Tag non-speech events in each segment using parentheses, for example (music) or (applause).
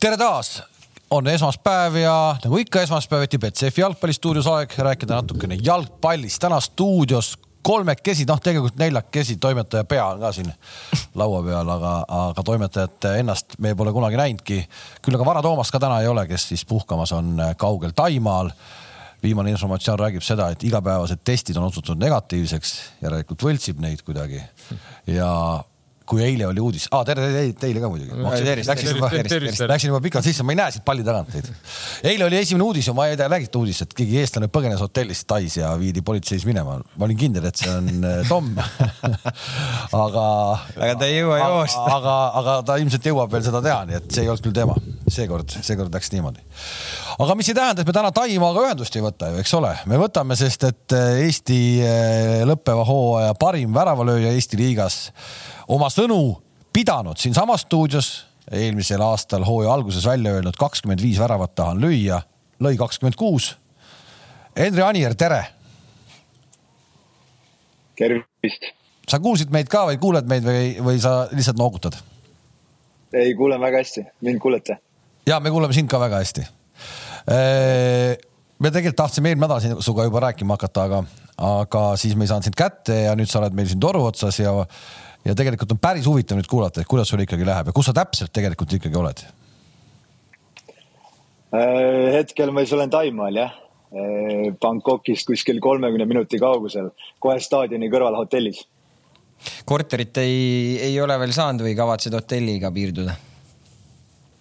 tere taas, on esmaspäev ja nagu ikka esmaspäeviti Betsafe jalgpallistuudios aeg rääkida natukene jalgpallist. täna stuudios kolmekesi, noh, tegelikult neljakesi, toimetaja pea on ka siin laua peal, aga, aga toimetajat ennast me pole kunagi näinudki. küll aga Vara Toomast ka täna ei ole, kes siis puhkamas on kaugel Taimaal. viimane informatsioon räägib seda, et igapäevased testid on osutunud negatiivseks, järelikult võltsib neid kuidagi ja kui eile oli uudis ah,, tere teile, teile ka muidugi. Läksin juba pikalt sisse, ma ei näe siit palli tagant teid. eile oli esimene uudis ja ma ei tea, räägite uudist, et keegi eestlane põgenes hotellist Tais ja viidi politseis minema. ma olin kindel, et see on äh, Tom (laughs) aga. aga ta ei jõua joosta. aga, aga ta ilmselt jõuab veel seda teha, nii et see ei olnud küll teema. Seekord, seekord läks niimoodi. aga mis ei tähenda, et me täna Taimaaga ühendust ei võta ju, eks ole, me võtame, sest et äh, Eesti äh, lõppeva hooaja parim väravalööja Eesti liigas oma sõnu pidanud siinsamas stuudios eelmisel aastal hooaja alguses välja öelnud kakskümmend viis väravat tahan lüüa, lõi kakskümmend kuus. Henri Anier, tere. tervist. sa kuulsid meid ka või kuuled meid või, või sa lihtsalt noogutad? ei, kuulen väga hästi, mind kuulete? Ja me kuuleme sind ka väga hästi. me tegelikult tahtsime eelmine nädal sinuga juba rääkima hakata, aga, aga siis me ei saanud sind kätte ja nüüd sa oled meil siin toru otsas ja ja tegelikult on päris huvitav nüüd kuulata, et kuidas sul ikkagi läheb ja kus sa täpselt tegelikult ikkagi oled? Äh, hetkel ma siis olen Taimaal jah, äh, Bangkokist kuskil kolmekümne minuti kaugusel, kohe staadioni kõrval hotellis. korterit ei, ei ole veel saanud või kavatsed hotelliga piirduda?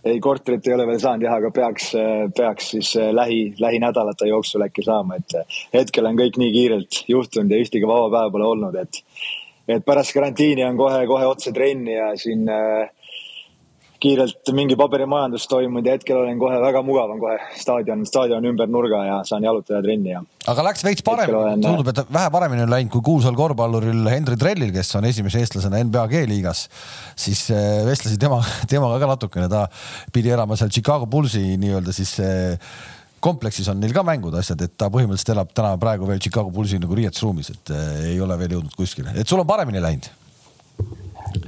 Ei, korterit ei ole veel saanud jah, aga peaks, peaks siis lähi, lähinädalate jooksul äkki saama, et hetkel on kõik nii kiirelt juhtunud ja ühtegi vaba päeva pole olnud, et et pärast karantiini on kohe-kohe otse trenni ja siin äh, kiirelt mingi paberimajandus toimunud ja hetkel olen kohe väga mugav on kohe staadion, staadion ümber nurga ja saan jalutada trenni ja. aga läks veits paremini, olen... tundub, et vähe paremini on läinud kui kuulsal korvpalluril Henri Trellil, kes on esimese eestlasena NBA G-liigas. siis äh, vestlesin tema, (laughs) temaga ka natukene, ta pidi elama seal Chicago Bullsi nii-öelda siis äh, kompleksis. On neil ka mängud, asjad, et ta põhimõtteliselt elab täna praegu veel Chicago Bullsi nagu riietusruumis, et äh, ei ole veel jõudnud kuskile, et sul on paremini läinud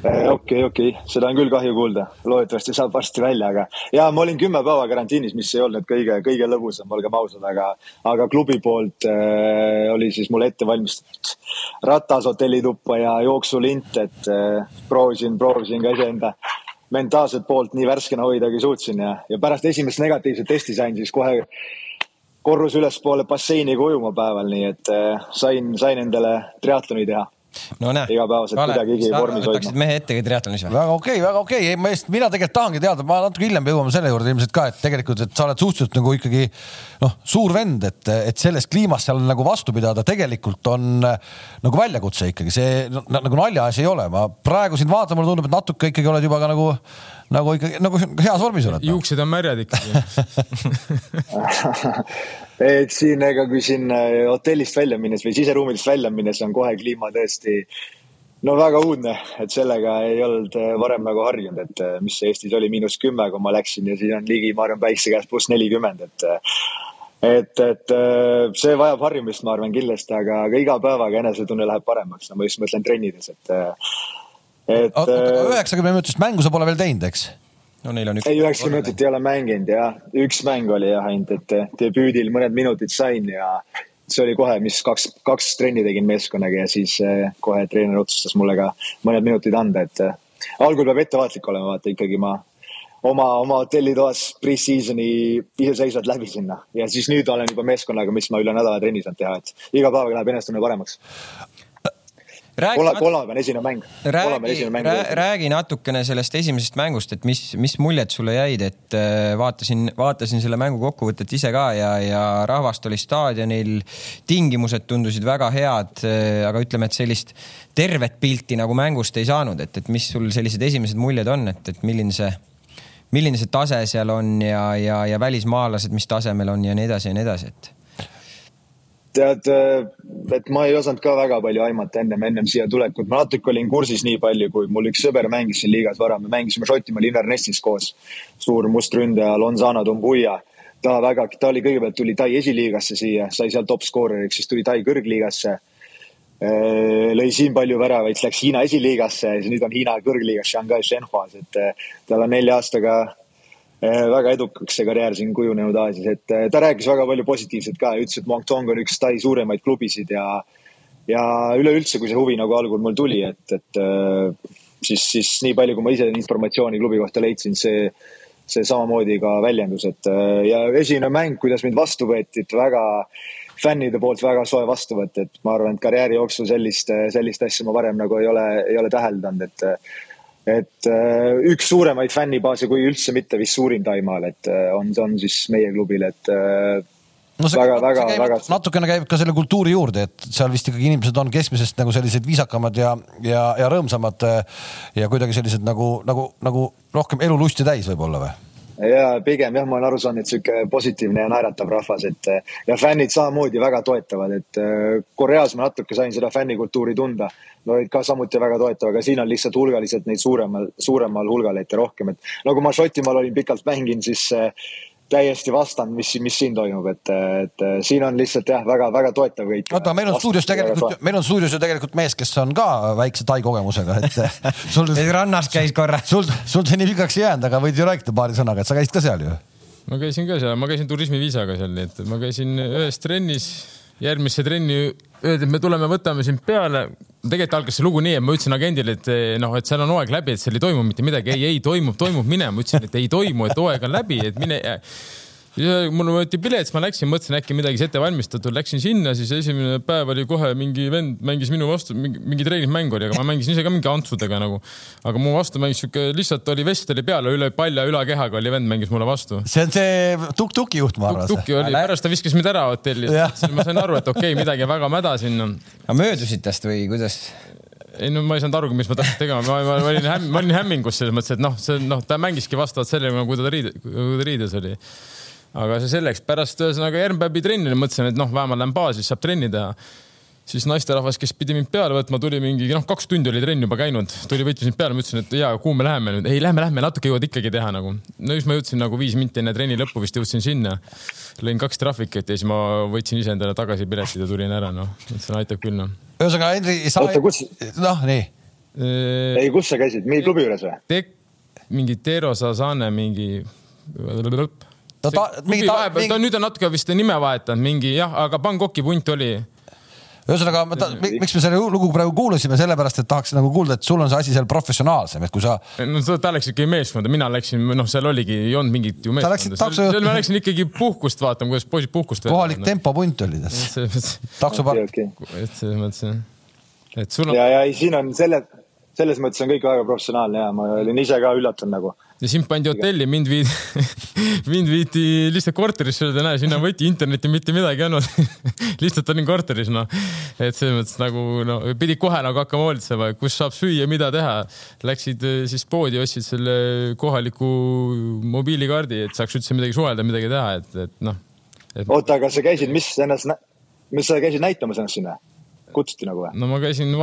äh, okei, okei, seda on küll kahju kuulda, loodetavasti saab varsti välja, aga ja ma olin kümme päeva karantiinis, mis ei olnud kõige, kõige lõbusam, olgem ausad, aga, aga klubi poolt äh, oli siis mulle ette valmistatud ratas hotellituppa ja jooksulint, et äh, proovisin, proovisin ka iseenda mentaalset poolt nii värskena hoida, kui suutsin ja, ja pärast esimest negatiivset testi sain siis kohe korrus ülespoole basseiniga ujuma päeval, nii et äh, sain, sain endale triatloni teha no näe. igapäevaselt kuidagigi vormis hoidma. võtaksid mehe ette ka triatlonis või? väga okei okay,, väga okei okay., ma just, mina tegelikult tahangi teada, ma natuke hiljem jõuame selle juurde ilmselt ka, et tegelikult, et sa oled suhteliselt nagu ikkagi noh, suur vend, et, et selles kliimas seal nagu vastu pidada tegelikult on nagu väljakutse ikkagi, see nagu naljaasi ei ole, ma praegu sind vaatan, mulle tundub, et natuke ikkagi oled juba ka nagu nagu ikkagi nagu heas vormis oled. Noh. juuksed on märjad ikkagi (laughs) (laughs) (laughs) et siin, ega kui siin äh, hotellist välja minnes või siseruumidest välja minnes on kohe kliima tõesti no väga uudne, et sellega ei olnud äh, varem nagu harjunud, et äh, mis Eestis oli miinus kümme, kui ma läksin ja siin on ligi, ma arvan, päikse käes pluss nelikümmend, et et, et see vajab harjumist, ma arvan kindlasti, aga, aga iga päevaga enesetunne läheb paremaks, no ma just mõtlen trennides, et et. üheksakümne minutist mängu sa pole veel teinud, eks? No neil on üks. ei, üheksakümmend minutit ei ole mänginud jah, üks mäng oli jah ainult, et eh, debüüdil mõned minutid sain ja see oli kohe, mis kaks, kaks trenni tegin meeskonnaga ja siis eh, kohe treener otsustas mulle ka mõned minutid anda, et eh, algul peab ettevaatlik olema, vaata ikkagi ma oma, oma hotellitoas pre-season'i iseseisvalt läbi sinna ja siis nüüd olen juba meeskonnaga, mis ma üle nädala trenni saanud teha, et iga päevaga läheb enesetunne paremaks kolmapäeval esimene mäng. räägi, räägi natukene sellest esimesest mängust, et mis, mis muljed sulle jäid, et äh, vaatasin, vaatasin selle mängu kokkuvõtet ise ka ja, ja rahvast oli staadionil. tingimused tundusid väga head, äh, aga ütleme, et sellist tervet pilti nagu mängust ei saanud, et, et mis sul sellised esimesed muljed on, et, et milline see, milline see tase seal on ja, ja, ja välismaalased, mis tasemel on ja nii edasi ja nii edasi, et tead, äh, et ma ei osanud ka väga palju aimata ennem, ennem siia tulekut, ma natuke olin kursis nii palju, kui mul üks sõber mängis siin liigas varem, me mängisime Šotimaal Invernestis koos. suur mustründaja Lonzano Dumbuya. ta väga, ta oli kõigepealt tuli Tai esiliigasse siia, sai seal top skooreriks, siis tuli Tai kõrgliigasse. Äh, lõi siin palju väravaid, läks Hiina esiliigasse ja nüüd on Hiina kõrgliigas Shanghai Shenhuas, et äh, tal on nelja aastaga väga edukaks see karjäär siin kujunenud Aasias, et ta rääkis väga palju positiivset ka ütles, et Guangdong on üks Tai suuremaid klubisid ja, ja üleüldse, kui see huvi nagu algul mul tuli, et, et siis, siis nii palju, kui ma ise informatsiooni klubi kohta leidsin, see, see samamoodi ka väljendus, et ja esimene mäng, kuidas mind vastu võeti, et väga fännide poolt väga soe vastuvõtt, et ma arvan, et karjääri jooksul sellist, sellist asja ma varem nagu ei ole, ei ole täheldanud, et et üks suuremaid fännibaase, kui üldse mitte vist suurim Taimaal, et on, on siis meie klubil, et no see, väga, väga, väga... natukene käib ka selle kultuuri juurde, et seal vist ikkagi inimesed on keskmisest nagu sellised viisakamad ja, ja, ja rõõmsamad ja kuidagi sellised nagu, nagu, nagu rohkem elulusti täis võib-olla või? ja pigem jah, ma olen aru saanud, et sihuke positiivne ja naeratav rahvas, et ja fännid samamoodi väga toetavad, et äh, Koreas ma natuke sain seda fännikultuuri tunda. No olid ka samuti väga toetavad, aga siin on lihtsalt hulgaliselt neid suuremal, suuremal hulgal, et rohkem, et nagu ma Šotimaal olin pikalt mänginud, siis äh, täiesti vastand, mis, mis siin toimub, et, et siin on lihtsalt jah, väga-väga toetav kõik. oota, meil on stuudios tegelikult, meil on stuudios ju tegelikult mees, kes on ka väikse tai kogemusega, et (laughs) sul rannas käis korra. sul, sul see nii pikaks ei jäänud, aga võid ju rääkida paari sõnaga, et sa käisid ka seal ju? ma käisin ka seal, ma käisin turismiviisaga seal, nii et ma käisin ühes trennis, järgmisse trenni öeldi, et me tuleme, võtame sind peale. Tegelikult algas see lugu nii, et ma ütlesin agendile, et noh, et seal on hooaeg läbi, et seal ei toimu mitte midagi. ei, ei toimub, toimub, mine. ma ütlesin, et ei toimu, et hooaeg on läbi, et mine mul võeti pilet, siis ma läksin, mõtlesin äkki midagi ette valmistatud, läksin sinna, siis esimene päev oli kohe mingi vend mängis minu vastu, mingi, mingi treeningmäng oli, aga ma mängisin ise ka mingi antsudega nagu. aga mu vastu mängis sihuke, lihtsalt oli vest oli peal, üle palja ülakehaga oli vend mängis mulle vastu. see on see tuk-tuki juht, ma arvan. tuk-tuki oli, pärast ta viskas mind ära hotellist, ma sain aru, et okei okay,, midagi väga mäda siin on. aga möödusid tast või kuidas? ei no ma ei saanud arugi, mis ma tahtsin tegema, ma, ma, ma olin hämm, ma olin hämmingus selles mõttes, et noh, see noh, ta mängiski vastavalt sellele, kui ta riide, kui ta riides oli aga see selleks, pärast ühesõnaga järgmine päev pidi trennile, mõtlesin, et noh, vähemalt lähen baasi, siis saab trenni teha. siis naisterahvas, kes pidi mind peale võtma, tuli mingi noh, kaks tundi oli trenn juba käinud, tuli, võttis mind peale, ma ütlesin, et ja kuhu me läheme nüüd, ei lähme, lähme natuke jõuad ikkagi teha nagu. no siis ma jõudsin nagu viis minti enne trenni lõppu vist jõudsin sinna. lõin kaks trahvikut ja siis ma võtsin ise endale tagasi piletid ja tulin ära, noh, mõtlesin aitab küll noh. ühesõnaga, Henri, sa. oota, kus? noh, nii. ei, kus sa käisid, mingi klubi juures või? Mingi Tero Sasane, mingi no ta, mingi vahepeal mingi..., ta nüüd on natuke vist nime vahetanud, mingi jah, aga Bangkoki punt oli. ühesõnaga, miks me selle lugu praegu kuulasime, sellepärast et tahaks nagu kuulda, et sul on see asi seal professionaalsem, et kui sa. no ta läks ikkagi meeskonda, mina läksin, noh, seal oligi, ei olnud mingit ju meeskonda. seal ma läksin ikkagi puhkust vaatama, kuidas poisid puhkust. kohalik tempopunt oli tas. taksopark. et selles mõttes jah, et sul on. ja, ja ei, siin on selle, selles mõttes on kõik väga professionaalne ja ma olin ise ka üllatunud nagu ja sind pandi hotelli, mind viidi (laughs) mind viidi lihtsalt korterisse, öelda, näe, siin on võti, internetti mitte midagi ei olnud (laughs) lihtsalt olin korteris, noh. et selles mõttes nagu no pidid kohe nagu hakkama hoolitsema, kus saab süüa, mida teha. Läksid eh, siis poodi, ostsid selle kohaliku mobiilikaardi, et saaks üldse midagi suhelda, midagi teha, et, et noh et.... oota, aga sa käisid, mis ennast, mis sa käisid näitamas ennast sinna? Kutsuti nagu või? no ma käisin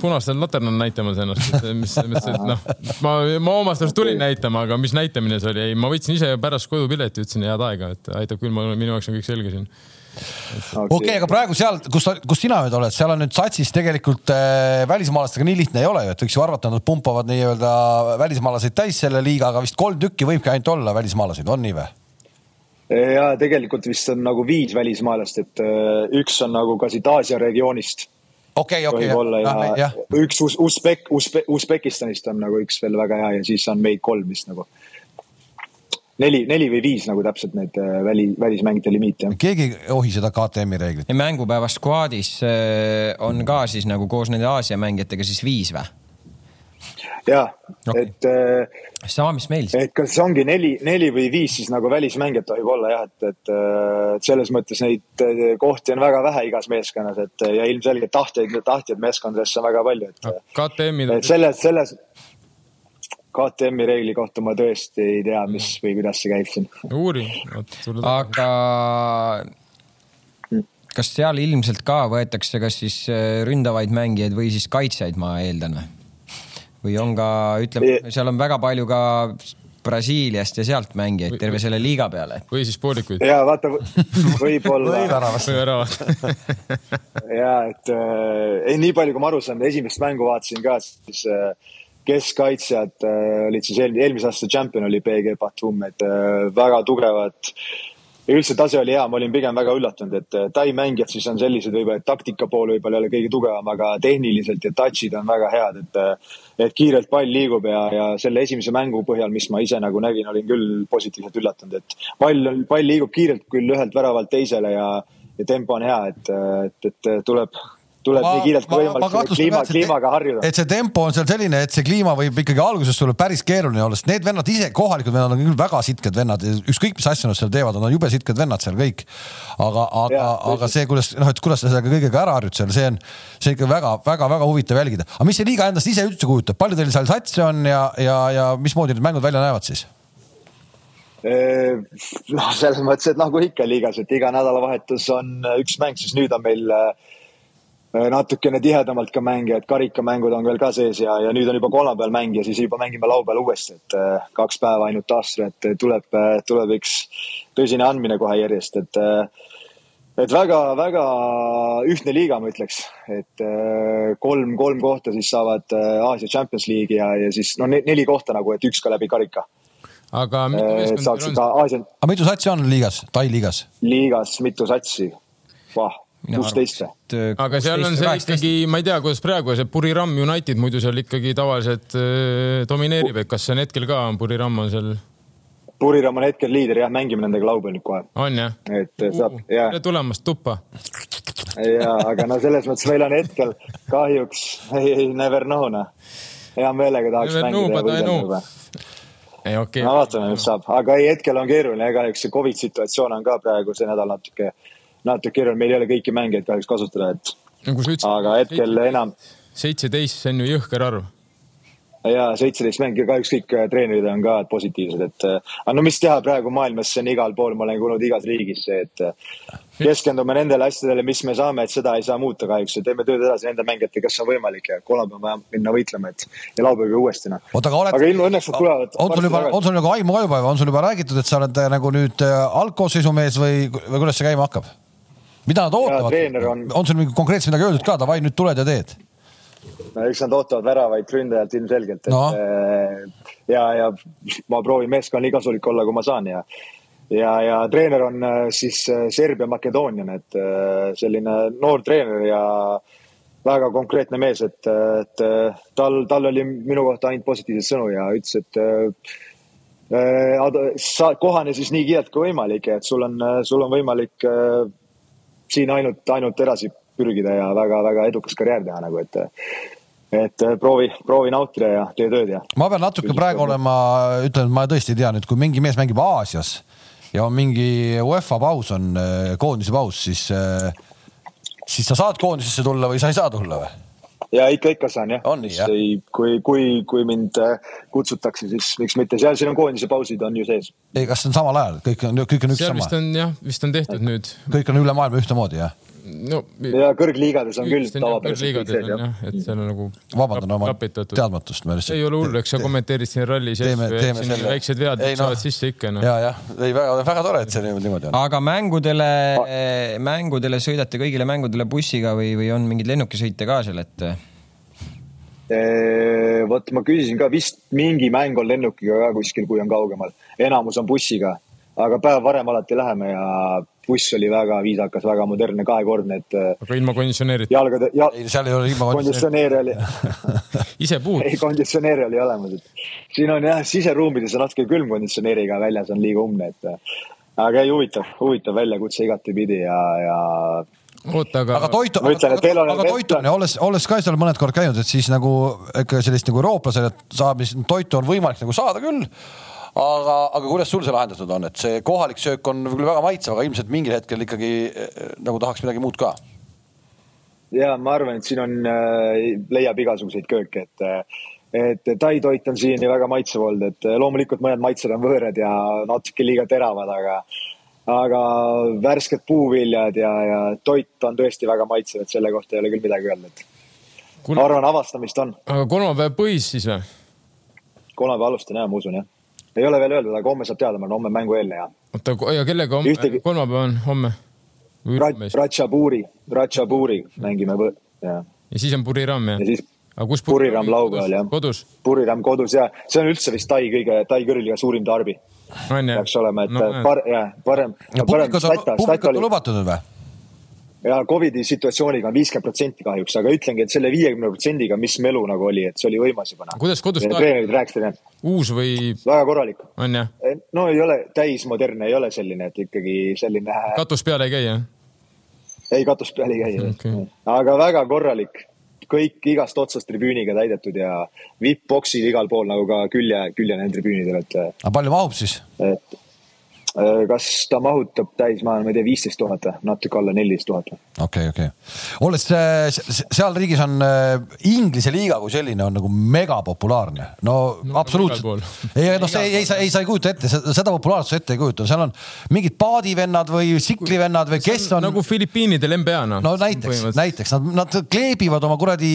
punastel laternal näitamas ennast, mis, mis, noh, ma, ma omast arust tulin näitama, aga mis näitamine see oli, ei, ma võtsin ise pärast kodupileti, ütlesin head aega, et aitab küll, minu jaoks on kõik selge siin okei okay,, aga praegu seal, kus, kus sina nüüd oled, seal on nüüd satsis tegelikult äh, välismaalastega nii lihtne ei ole ju, et võiks ju arvata, nad pumpavad nii-öelda välismaalaseid täis selle liigaga, vist kolm tükki võibki ainult olla välismaalaseid, on nii või? Ja tegelikult vist on nagu viis välismaalast, et äh, üks on nagu ka siit Aasia regioonist. okei, okei. võib-olla ja, ah, ja üks Us Usbek, Usbe, Usbekistanist on nagu üks veel väga hea ja siis on meid kolm vist nagu. neli, neli või viis nagu täpselt need äh, väli, välismängide limiit jah. keegi ei ohi seda KTM-i reeglit? mängupäeva skuadis äh, on ka siis nagu koos nende Aasia mängijatega siis viis või? Ja okay., et. Äh, sama, mis meil siis. et kas ongi neli, neli või viis siis nagu välismängijat tohib olla jah, et, et, äh, et selles mõttes neid äh, kohti on väga vähe igas meeskonnas, et ja ilmselgelt tahtjaid, tahtjaid meeskondadesse on väga palju, et. KTM-i. et selles, selles KTM-i reegli kohta ma tõesti ei tea, mis või kuidas see käib siin. uuri. aga kas seal ilmselt ka võetakse kas siis ründavaid mängijaid või siis kaitsjaid, ma eeldan või? Või on ka, ütleme, seal on väga palju ka Brasiiliast ja sealt mängijaid terve selle liiga peale. või siis poolikuid. ja vaata, (laughs) võib-olla või väravast. või väravast (laughs) ja et äh, ei, nii palju, kui ma aru saan, esimest mängu vaatasin ka, siis äh, keskkaitsjad äh, olid siis eel, eelmise aasta tšempion oli BG Batum, et äh, väga tugevad. Ja üldse tase oli hea, ma olin pigem väga üllatunud, et äh, Tai mängijad siis on sellised võib-olla, et taktika pool võib-olla ei ole kõige tugevam, aga tehniliselt ja touch'id on väga head, et, et kiirelt pall liigub ja, ja selle esimese mängu põhjal, mis ma ise nagu nägin, olin küll positiivselt üllatunud, et pall, pall liigub kiirelt küll ühelt väravalt teisele ja, ja tempo on hea, et, et, et tuleb tuleb ma, nii kiirelt kui võimalik selle kliima, kliimaga harjuda. et see tempo on seal selline, et see kliima võib ikkagi alguses sulle päris keeruline olla, sest need vennad ise, kohalikud vennad on küll väga sitked vennad, ükskõik mis asja nad seal teevad, nad on jube sitked vennad seal kõik. aga, aga, aga see, kuidas noh, et kuidas sa sellega kõigega ära harjud seal, see on, see on ikka väga-väga-väga huvitav jälgida. aga mis see liiga endast ise üldse kujutab, palju teil seal satsi on ja, ja, ja mismoodi need mängud välja näevad siis? noh, selles mõttes, et nagu ikka liigas, et iga nädalavahetus on üks mäng, siis nüüd on meil äh, Äh, natukene tihedamalt ka mänge, et karikamängud on veel ka sees ja, ja nüüd on juba kolmapäeval mäng ja siis juba mängime laupäeval uuesti, et äh, kaks päeva ainult taastada, et tuleb, tuleb üks tõsine andmine kohe järjest, et et väga-väga ühtne liiga, ma ütleks, et kolm, kolm kohta siis saavad Aasia Champions League'i ja, ja siis no neli kohta nagu, et üks ka läbi karika. aga mitu meeskonda on? Aasia... aga mitu satsi on liigas, Tai liigas? liigas mitu satsi, vah kuusteist või? aga seal on see ikkagi, ma ei tea, kuidas praegu see Puriram United muidu seal ikkagi tavaliselt äh, domineerib, et kas see on hetkel ka, Puriram on seal? Puriram on hetkel liider jah, mängime nendega laupäeval nüüd kohe. on jah? et uh, saab, jah. tere tulemast tuppa. ja, aga no selles mõttes meil on hetkel kahjuks, ei never know noh. hea meelega tahaks never mängida ja võidelda. ei okei okay.. no vaatame, mis saab, aga ei, hetkel on keeruline, kahjuks see Covid situatsioon on ka praegu see nädal natuke natuke keeruline, meil ei ole kõiki mängijaid kahjuks kasutada, et aga hetkel 17, enam. seitseteist, see on ju jõhker arv. ja seitseteist mängi, kahjuks kõik äh, treenerid on ka positiivsed, et äh, aga no mis teha praegu maailmas, see on igal pool, ma olen kuulnud igas riigis see, et äh, keskendume nendele asjadele, mis me saame, et seda ei saa muuta kahjuks ja teeme tööd edasi nende mängijatega, kes on võimalik ja kolmapäeval on vaja minna võitlema, et ja laupäeval uuesti noh. oota, aga oled. aga ilma õnneks nad tulevad. on sul juba, on sul nagu aimu ka juba, on sul juba räägitud, et sa oled nagu nüüd algkoosseisu mees või, või kuidas see käima hakkab? Mida nad ootavad? On... on sul mingi konkreetselt midagi öeldud ka, davai, nüüd tuled ja teed? no eks nad ootavad väravaid ründajalt ilmselgelt, et no. Eh, ja, ja ma proovin meeskonnal nii kasulik olla, kui ma saan ja ja, ja treener on eh, siis eh, Serbia makedoonlane, et selline noor treener ja väga konkreetne mees, et, et tal, tal oli minu kohta ainult positiivseid sõnu ja ütles, et äh, sa kohane siis nii kiirelt kui võimalik, et sul on, sul on võimalik äh, siin ainult, ainult edasi pürgida ja väga-väga edukas karjäär teha nagu, et et proovi, proovi nautida ja tee tööd ja. ma pean natuke praegu olema, ütlen, et ma tõesti ei tea nüüd, kui mingi mees mängib Aasias ja on mingi UEFA paus on, koondise paus, siis, siis sa saad koondisesse tulla või sa ei saa tulla või? Ja ikka, ikka saan jah. jah? kui, kui, kui mind kutsutakse, siis miks mitte, seal siin on koondise pausid on ju sees. ei, kas see on samal ajal, kõik on, kõik on üks seal sama? vist on jah, vist on tehtud nüüd. kõik on üle maailma ühtemoodi jah? No ja kõrgliigades on küll tavapäraselt jah, et seal on nagu vabandan oma teadmatust, ma lihtsalt ei ole hullu, eks sa kommenteerid siin ralli sees siin väiksed vead ei, no, saavad sisse ikka no.. ja, jah, ei väga, väga tore, et see niimoodi on. aga mängudele, mängudele sõidate kõigile mängudele bussiga või, või on mingeid lennukisõite ka seal, et? vot ma küsisin ka, vist mingi mäng on lennukiga ka kuskil, kui on kaugemal, enamus on bussiga, aga päev varem alati läheme ja buss oli väga viisakas, väga modernne, kahekordne, et. aga ilma konditsioneerita? jalgade ja.... ei, seal ei ole ilma konditsioneeri oli (laughs) ise puud? ei, konditsioneer oli olemas, et siin on jah, siseruumides on natuke külm konditsioneeriga, väljas on liiga umbne, et aga ei, huvitav, huvitav väljakutse igatepidi ja, ja oota, aga. aga toit, aga, aga, aga toit on ja olles, olles ka seal mõned kord käinud, et siis nagu ikka sellist nagu eurooplasele saab, toitu on võimalik nagu saada küll aga, aga kuidas sul see lahendatud on, et see kohalik söök on küll väga maitsev, aga ilmselt mingil hetkel ikkagi eh, nagu tahaks midagi muud ka? ja ma arvan, et siin on äh,, leiab igasuguseid kööke, et äh, et tai toit on siiani väga maitsev olnud, et loomulikult mõned maitsed on võõrad ja natuke liiga teravad, aga aga värsked puuviljad ja, ja toit on tõesti väga maitsev, et selle kohta ei ole küll midagi öelda, et Kul... ma arvan, avastamist on. aga kolmapäev põis siis või? kolmapäev alustan jah, ma usun jah ei ole veel öeldud, aga homme saab teada, ma olen homme mängueelne ja. oota, ja kellega homme Ühtegi..., kolmapäev on homme? Ratchaburi, Ratchaburi mängime, jah. ja siis on Buriram, jah? ja siis, aga kus Puriram laupäeval jah. kodus? Puriram kodus ja see on üldse vist Tai kõige, Tai kõrliga suurim jah? peaks olema, et no, par, jah, parem. publikut on, publikut on lubatud või? Ja Covidi situatsiooniga on viiskümmend protsenti kahjuks, aga ütlengi, et selle viiekümne protsendiga, mis melu nagu oli, et see oli võimas juba. kuidas kodus treenerid rääkisid, uus või? väga korralik. on jah? no ei ole täismodernne, ei ole selline, et ikkagi selline. katus peal ei käi, jah? ei, katus peal ei käi okay., aga väga korralik kõik igast otsast tribüüniga täidetud ja vipp-boksid igal pool nagu ka külje, külje nendel tribüünidel, et. aga palju mahub siis? et kas ta mahutab täis, ma ei tea, viisteist tuhat või natuke alla neliteist tuhat. okei, okei. olles seal riigis on äh, Inglise liiga kui selline on nagu megapopulaarne, no, no absoluutselt. (laughs) ei, noh, see ei, ei, ei, sa ei kujuta ette, seda populaarsust ette ei kujuta, seal on mingid paadivennad või tsiklivennad või kes on. nagu Filipiinidel NBA noh. no näiteks, näiteks nad, nad kleebivad oma kuradi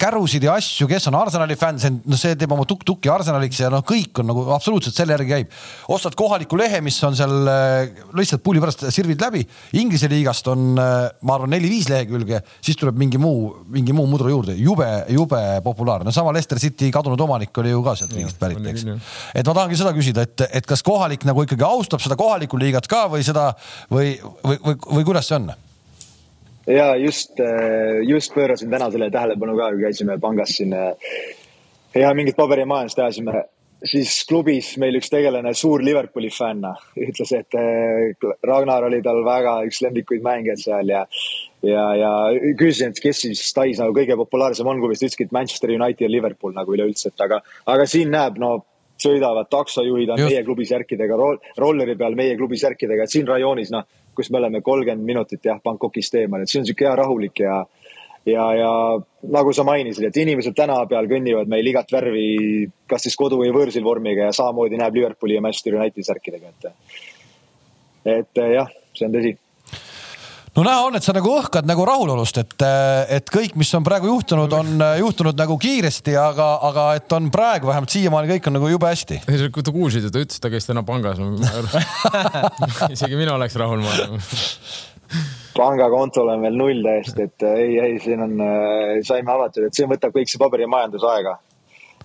kärusid ja asju, kes on Arsenali fänn, see on, no see teeb oma tukk-tukki Arsenaliks ja noh, kõik on nagu absoluutselt selle järgi käib. ostad kohaliku lehe, mis on on seal äh, lihtsalt pulli pärast sirvid läbi. Inglise liigast on, äh, ma arvan, neli-viis lehekülge, siis tuleb mingi muu, mingi muu mudru juurde, jube, jube populaarne. sama Leicester City kadunud omanik oli ju ka sealt riigist pärit, eks. et ma tahangi seda küsida, et, et kas kohalik nagu ikkagi austab seda kohalikku liigat ka või seda või, või, või, või kuidas see on? ja just, äh, just pöörasin täna sellele tähelepanu ka, kui käisime pangas siin ja mingit paberimajandust ajasime siis klubis meil üks tegelane, suur Liverpooli fänn, ütles, et eh, Ragnar oli tal väga üks lemmikuid mängijaid seal ja ja, ja küsisin, et kes siis Tais nagu kõige populaarsem on klubis, ta ütleski, et Manchester United ja Liverpool nagu üleüldse, et aga, aga siin näeb, no sõidavad taksojuhid on Just. meie klubi särkidega roll, rolleri peal meie klubi särkidega, et siin rajoonis, noh, kus me oleme kolmkümmend minutit jah, Bangkokist eemal, et see on sihuke hea rahulik ja ja, ja nagu sa mainisid, et inimesed tänava peal kõnnivad meil igat värvi, kas siis kodu või võõrsil vormiga ja samamoodi näeb Liverpooli ja Manchester Unitedi särkidega, et. et jah, see on tõsi no näha on, et sa nagu õhkad nagu rahulolust, et, et kõik, mis on praegu juhtunud, on juhtunud nagu kiiresti, aga, aga et on praegu vähemalt siiamaani kõik on nagu jube hästi. kui te kuulsite, ta ütles, ta käis täna pangas (laughs) isegi mina oleks rahul, ma arvan (laughs) pangakontol on veel null täiesti, et äh, ei, ei, siin on, äh, saime avatud, et see võtab kõik see paberimajandus aega.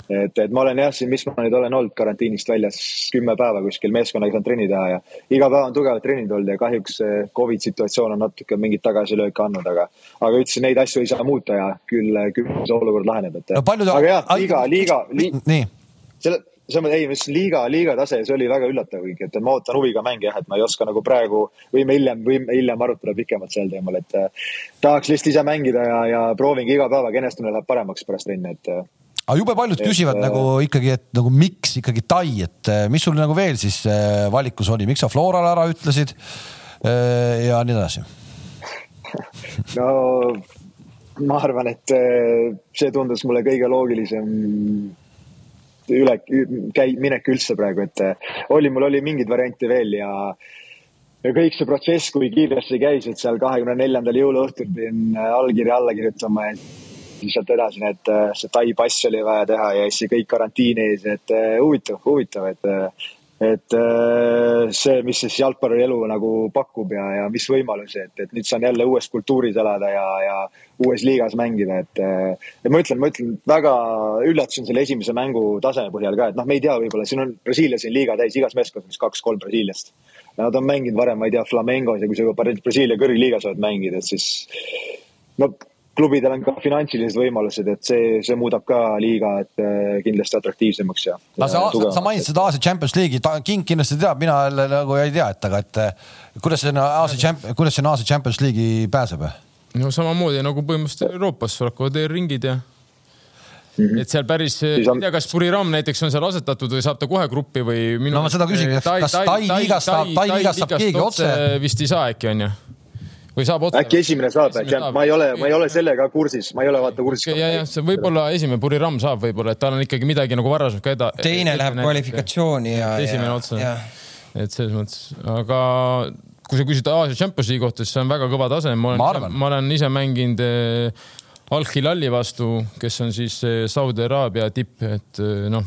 et, et ma olen jah, siin, mis ma nüüd olen olnud karantiinist väljas kümme päeva kuskil meeskonnaga saanud trenni teha ja iga päev on tugevad trennid olnud ja kahjuks Covid situatsioon on natuke mingit tagasilööke andnud, aga, aga ütlesin, neid asju ei saa muuta ja küll, küll see olukord laheneb, et no,. aga jah, liiga, liiga li.... nii. selle selles mõttes, ei, ütlesin liiga, liiga tase, see oli väga üllatav kõik, et ma ootan huviga mänge jah, et ma ei oska nagu praegu, võime hiljem, võime hiljem arutada pikemalt sel teemal, et eh, tahaks lihtsalt ise mängida ja, ja proovingi iga päevaga, enestumine läheb paremaks pärast trenni, et. Eh, aga jube paljud et, küsivad et, nagu ikkagi, et nagu miks ikkagi Tai, et mis sul nagu veel siis valikus oli, miks sa Florale ära ütlesid ja nii edasi? (laughs) no ma arvan, et see tundus mulle kõige loogilisem üle, käi-, minek üldse praegu, et äh, oli, mul oli mingeid variante veel ja ja kõik see protsess, kui kiiresti käis, et seal kahekümne neljandal jõuluõhtul pidin äh, allkirja alla kirjutama ja siis sealt edasi need, äh, see Tai pass oli vaja teha ja siis kõik karantiinis, et huvitav, huvitav, et et äh, see, mis siis jalgpallielu nagu pakub ja, ja mis võimalusi, et, et nüüd saan jälle uues kultuuris elada ja, ja uues liigas mängida, et. Äh, ja ma ütlen, ma ütlen väga üllatusin selle esimese mängu taseme põhjal ka, et noh, me ei tea, võib-olla siin on Brasiilias on liiga täis, igas meeskonnas vist kaks-kolm Brasiiliast. Nad on mänginud varem, ma ei tea, Flamengos ja kui sa juba Brasiilia kõrgliigas oled mänginud, et siis no klubidel on ka finantsilised võimalused, et see, see muudab ka liiga, et äh, kindlasti atraktiivsemaks ja. aga sa, sa, mainisid seda Aasia Champions League'i, King kindlasti teab, mina jälle nagu ei tea, et aga, et äh, kuidas sinna Aasia Champ-, kuidas sinna Aasia Champions League'i pääseb? no samamoodi nagu põhimõtteliselt Euroopas hakkavad ringid ja Mm -hmm. et seal päris, ei tea, kas Puriram näiteks on seal asetatud või saab ta kohe gruppi või minu.... no ma seda küsingi, kas Tai liigast saab, Tai liigast saab keegi otse? vist ei saa äkki onju või saab otse? äkki esimene saab, ma ei ole, ma ei ole sellega kursis, ma ei ole vaata kursis. ja, ja see võib-olla esimene Puriram saab võib-olla, et tal on ikkagi midagi nagu varasemalt ka eda-. teine läheb kvalifikatsiooni ja. esimene otse. et selles mõttes, aga kui sa küsid Aasia Champions League'i kohta, siis see on väga kõva tase, ma olen, ma olen ise mänginud eh, Al-Hilali vastu, kes on siis eh, Saudi Araabia tipp, et eh, noh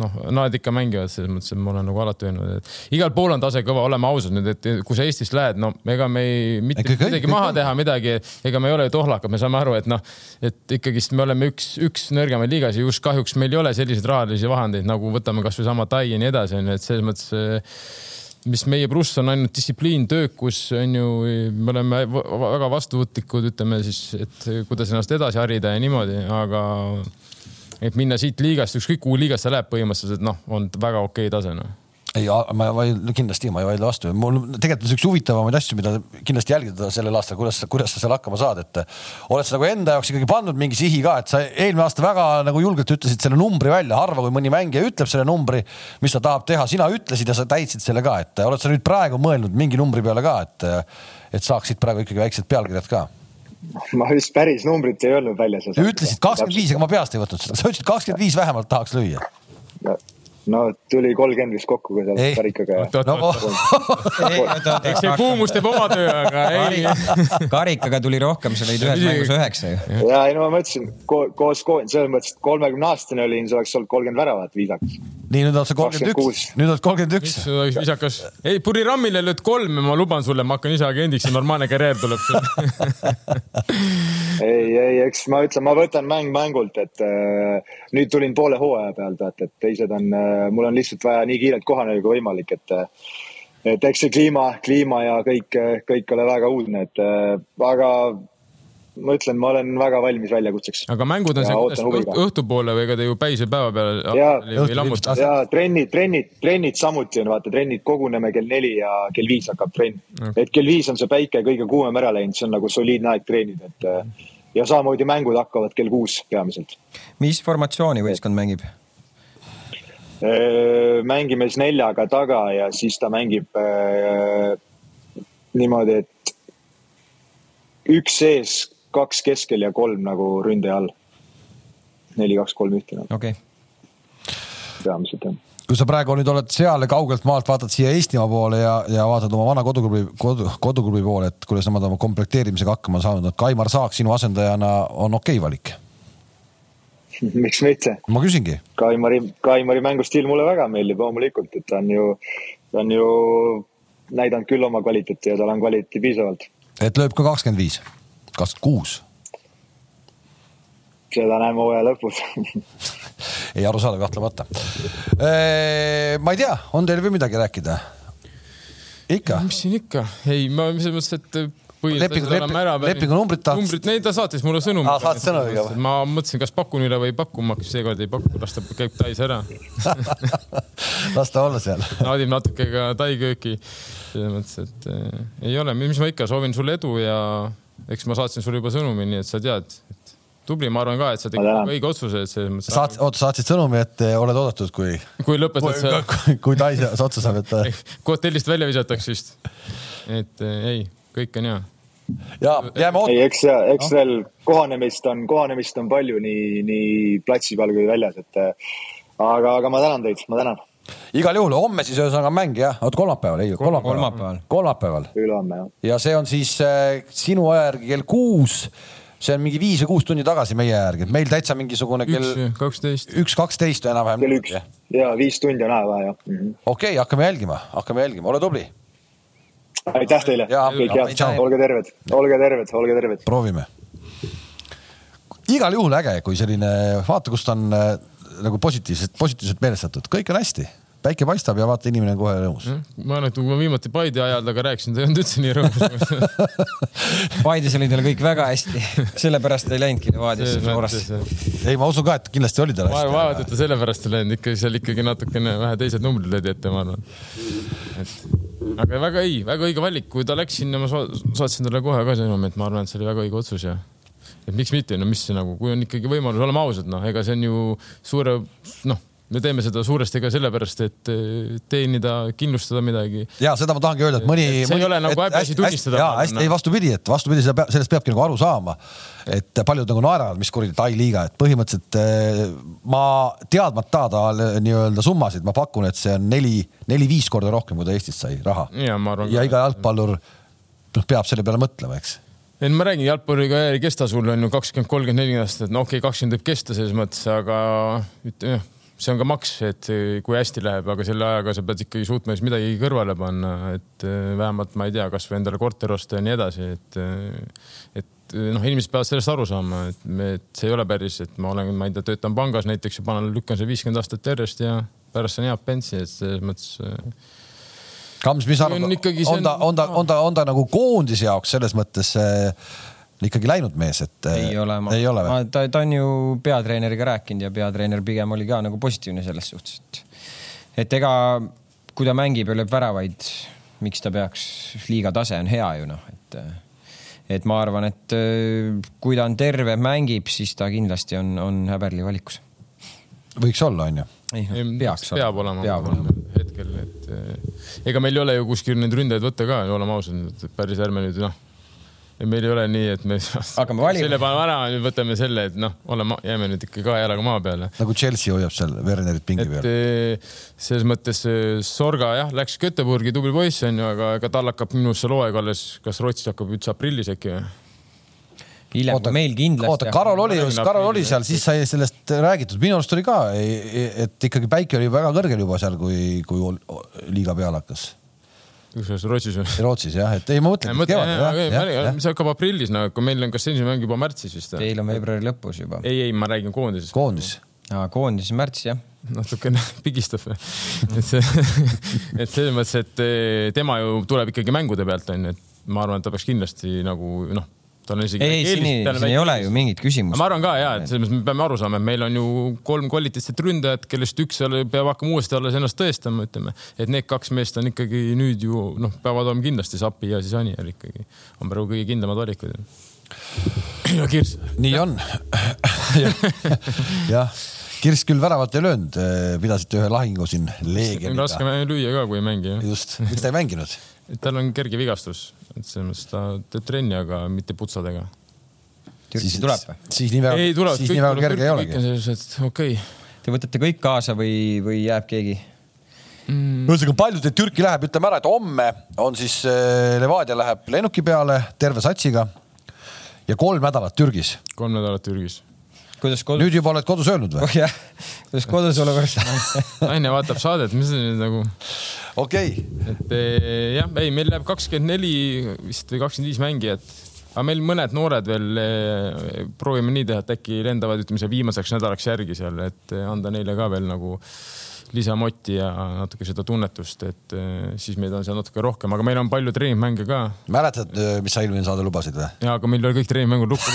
noh, nad ikka mängivad selles mõttes, et ma olen nagu alati öelnud, et igal pool on tase kõva, oleme ausad nüüd, et kui sa Eestist lähed, no ega me ei, mitte kõik- midagi kõik maha on. teha midagi, ega me ei ole ju tohlakad, me saame aru, et noh, et ikkagist me oleme üks, üks nõrgemaid liigas ja just kahjuks meil ei ole selliseid rahalisi vahendeid nagu võtame kasvõi sama Tai ja nii edasi, onju, et selles mõttes eh, mis meie pluss on ainult distsipliin, töökus on ju, me oleme väga vastuvõtlikud, ütleme siis, et kuidas ennast edasi harida ja niimoodi, aga et minna siit liigast, ükskõik kuhu liigast ta läheb põhimõtteliselt, noh, on väga okei tase noh. ei, ma vaidlen kindlasti, ma ei vaidle vastu, mul tegelikult on üks huvitavamaid asju, mida kindlasti jälgida sellel aastal, kuidas, kuidas sa seal hakkama saad, et oled sa nagu enda jaoks ikkagi pannud mingi sihi ka, et sa eelmine aasta väga nagu julgelt ütlesid selle numbri välja, harva kui mõni mängija ütleb selle numbri, mis ta tahab teha, sina ütlesid ja sa täitsid selle ka, et oled sa nüüd praegu mõelnud mingi numbri peale ka, et et saaksid praegu ikkagi väiksed pealkirjad ka? Ma vist päris numbrit ei öelnud välja. ütlesid kakskümmend viis, aga ma peast ei võtnud seda, sa ütlesid kakskümmend viis vähemalt tahaks lüüa. no tuli kolmkümmend vist kokku ka seal karikaga no eks see kuumus teeb oma töö, aga ei. karikaga tuli rohkem, sa lõid ühes mängus üheksa ju. ja ei no ma mõtlesin ko koos ko selles mõttes, et kolmekümne aastane olin, see oleks olnud kolmkümmend väravat viisakas. nii nüüd oled sa kolmkümmend üks, 26. nüüd oled kolmkümmend üks. viisakas? ei, Purirammile lööd kolm ja ma luban sulle, ma hakkan ise agendiks ja normaalne karjäär tuleb (laughs) ei, ei, eks ma ütlen, ma võtan mäng mängult, et äh, nüüd tulin poole hooaja pealt, vaata, et teised on äh,, mul on lihtsalt vaja nii kiirelt kohaneda kui võimalik, et äh, et eks see kliima, kliima ja kõik, kõik ole väga uudne, et äh, aga ma ütlen, ma olen väga valmis väljakutseks. aga mängud on Ja õht- õhtupoole või ega te ju päise päeva peal Jaa, ei lammuta ja trennid, trennid, trennid samuti on, vaata trennid koguneme kell neli ja kell viis hakkab trenn Ok. et kell viis on see päike kõige kuumem ära läinud, see on nagu soliidne aeg treenida, et äh, ja samamoodi mängud hakkavad kell kuus peamiselt. mis formatsiooni võistkond mängib? Mängime siis neljaga taga ja siis ta mängib niimoodi, et üks sees, kaks keskel ja kolm nagu ründaja all. neli, kaks, kolm, ühte nagu okei okay., peamiselt jah. kui sa praegu nüüd oled seal ja kaugelt maalt vaatad siia Eestimaa poole ja, ja vaatad oma vana koduklubi, kodu, koduklubi poole, et kuidas nemad oma komplekteerimisega hakkama saanud, et Kaimar Saak sinu asendajana on okei okay valik. (laughs) miks mitte? Ma küsingi, Kaimari, Kaimari mängustiil mulle väga meeldib loomulikult, et ta on ju, ta on ju näidanud küll oma kvaliteeti ja tal on kvaliteeti piisavalt. et lööb ka kakskümmend viis, kakskümmend kuus, seda näeme hooaja lõpus. (laughs) Ei arusaadav kahtlemata. ma ei tea, on teil veel midagi rääkida? ikka, mis siin ikka, ei, ma selles mõttes, et Lepingu- lepi- lepingunumbrit tahad- numbrit, neid ta saatis mulle sõnumi Aa, saatis sõnumiga või? ma mõtlesin, kas pakun üle või ei paku, ma seekord ei paku, las ta käib Tais ära. (laughs) las ta olla seal. (laughs) naudib natuke ka Tai kööki. selles mõttes, et eh, ei ole, mis ma ikka soovin sulle edu ja eks ma saatsin sulle juba sõnumi, nii et sa tead, et tubli, ma arvan ka, et sa tegid õige otsuse, et selles mõttes. saad, oota, saatsid sõnumi, et eh, oled oodatud, kui, kui lõpetad sa kui, kui Tais otsa saab, et (laughs) kui hotellist välja visatakse vist. et eh, ei, kõik on hea. Ja jääme ootama ei, eks, eks veel kohanemist on, kohanemist on palju nii, nii platsi peal kui väljas, et äh, aga, aga ma tänan teid, ma tänan. igal juhul homme siis ühesõnaga mäng jah, oot kolmapäeval, ei kolmapäeval. Kolmapäeval. kolmapäeval ülehomme jah. ja see on siis äh, sinu aja järgi kell kuus. see on mingi viis või kuus tundi tagasi meie järgi, et meil täitsa mingisugune kell üks, kaksteist. üks, kaksteist enam-vähem. kell üks ja viis tundi on aega vaja jah -hmm.. okei, hakkame jälgima, hakkame jälgima, ole tubli, aitäh teile, kõik head olge terved, olge terved, olge terved. proovime. igal juhul äge, kui selline, vaata, kust on äh, nagu positiivselt, positiivselt meelestatud, kõik on hästi, päike paistab ja vaata, inimene on kohe rõõmus. ma arvan, et kui ma viimati Paide ajal temaga rääkisin, ta ei olnud üldse nii rõõmus. (laughs) Paides oli tal kõik väga hästi, sellepärast ta ei läinudki Levadiasse Florasse. ei, ma usun ka, et kindlasti oli tal vaevalt, hästi. et ta sellepärast ei läinud, ikka seal ikkagi natukene vähe teised numbrid löödi ette, ma arvan. et aga väga ei, väga õige valik, kui ta läks sinna, ma sa- saatsin talle kohe ka sõnumi, et ma arvan, et see oli väga õige otsus ja et miks mitte, no mis see nagu, kui on ikkagi võimalus, oleme ausad, noh, ega see on ju suure, noh, me teeme seda suuresti ka sellepärast, et eh, teenida, kindlustada midagi. ja seda ma tahangi öelda, et mõni. See ei ole nagu häbiasi tunnistada, ja hästi, ei vastupidi, et vastupidi, seda peab, sellest peabki nagu aru saama. et paljud nagu naeravad, mis kuradi Tai liiga, et põhimõtteliselt eh, ma teadmata ta nii-öelda summasid, ma pakun, et see on neli, neli-viis korda rohkem, kui ta Eestist sai raha. ja ja iga jalgpallur noh, peab selle peale mõtlema, eks. ei no ma räägin, jalgpalliga ei kesta sul on ju kakskümmend, kolmkümmend, nelikümmend aastat, no okei okay,, kakskümmend võib kesta selles mõttes, aga ütleme jah, see on ka maks, et kui hästi läheb, aga selle ajaga sa pead ikkagi suutma siis midagi kõrvale panna, et äh, vähemalt ma ei tea, kasvõi endale korter osta ja nii edasi, et, äh, et noh, inimesed peavad sellest aru saama, et me, et see ei ole päris, et ma olen, ma ei tea, töötan pangas näiteks ja panen, lükkan see viiskümmend aastat järjest ja pärast saan head pentsi, et selles mõttes Kams, mis arvad, on, on ta, on ta, on ta, on ta nagu koondise jaoks selles mõttes ikkagi läinud mees, et ei ole, ma, ei ole või? ta, ta on ju peatreeneriga rääkinud ja peatreener pigem oli ka nagu positiivne selles suhtes, et et ega kui ta mängib ja lööb väravaid, miks ta peaks, liiga tase on hea ju noh, et et ma arvan, et kui ta on terve, mängib, siis ta kindlasti on, on häberli valikus. võiks olla, on ju? ei no, peaks peab olema, peab olema hetkel, et ega meil ei ole ju kuskil neid ründajaid võtta ka, oleme ausad, päris ärme nüüd noh ja meil ei ole nii, et me (laughs) hakkame valima. selle paneme ära, nüüd võtame selle, et noh, oleme, jääme nüüd ikka kahe jalaga maa peale. nagu Chelsea hoiab seal Wernerit pingi peal. Eh, selles mõttes eh, Sorga jah, läks Göteborgi, tubli poiss on ju, aga ega tal hakkab minu arust see hooaeg alles, kas Rootsis hakkab üldse aprillis äkki või? hiljem kui meil kindlasti. oota, Karol oli Karol oli seal, siis sai sellest räägitud, minu arust oli ka, et ikkagi päike oli väga kõrgel juba seal, kui, kui liiga peale hakkas kusjuures Rootsis või? Rootsis jah, et ei ma mõtlen. see hakkab aprillis nagu, kui meil on kas esimene mäng juba märtsis vist? Teil on veebruari lõpus juba. ei, ei, ma räägin koondisest. koondis. aa, koondis märts jah. natukene (laughs) pigistab et see, (laughs) et selles mõttes, et eh, tema ju tuleb ikkagi mängude pealt onju, et ma arvan, et ta peaks kindlasti nagu noh tal on isegi. ei, siin, ei, siin ei ole ju mingit küsimust. ma arvan ka ja, et selles mõttes me peame aru saama, et meil on ju kolm kvaliteetset ründajat, kellest üks peab hakkama uuesti alles ennast tõestama, ütleme, et need kaks meest on ikkagi nüüd ju noh, peavad olema kindlasti Sapi ja siis Anier ikkagi on praegu kõige kindlamad valikud. (clears throat) ja Kirss. nii on (laughs) jah Kirss küll väravat ei löönud, pidasite ühe lahingu siin Leegioniga. raske lüüa ka, kui ei mängi. just, miks ta ei mänginud? (laughs) tal on kerge vigastus, et selles mõttes ta teeb trenni, aga mitte putsadega. Türki tuleb või? siis nii väga, siis nii väga kerge ei olegi. okei okay.. Te võtate kõik kaasa või, või jääb keegi? mm.. ühesõnaga palju teid Türki läheb, ütleme ära, et homme on siis äh, Levadia läheb lennuki peale terve satsiga ja kolm nädalat Türgis. kolm nädalat Türgis kuidas kodus. nüüd juba oled kodus öelnud või? oh jah, kuidas kodus olevat (laughs) naine vaatab saadet, mis see nüüd nagu. okei okay.. et eh, jah, ei, meil läheb kakskümmend neli vist või kakskümmend viis mängijat aga meil mõned noored veel eh, proovime nii teha, et äkki lendavad, ütleme, see viimaseks nädalaks järgi seal, et eh, anda neile ka veel nagu lisamotti ja natuke seda tunnetust, et eh, siis meid on seal natuke rohkem, aga meil on palju treeningmänge ka. mäletad, eh, mis sa eelmine saade lubasid või? ja, aga meil oli kõik treeningmängud lukku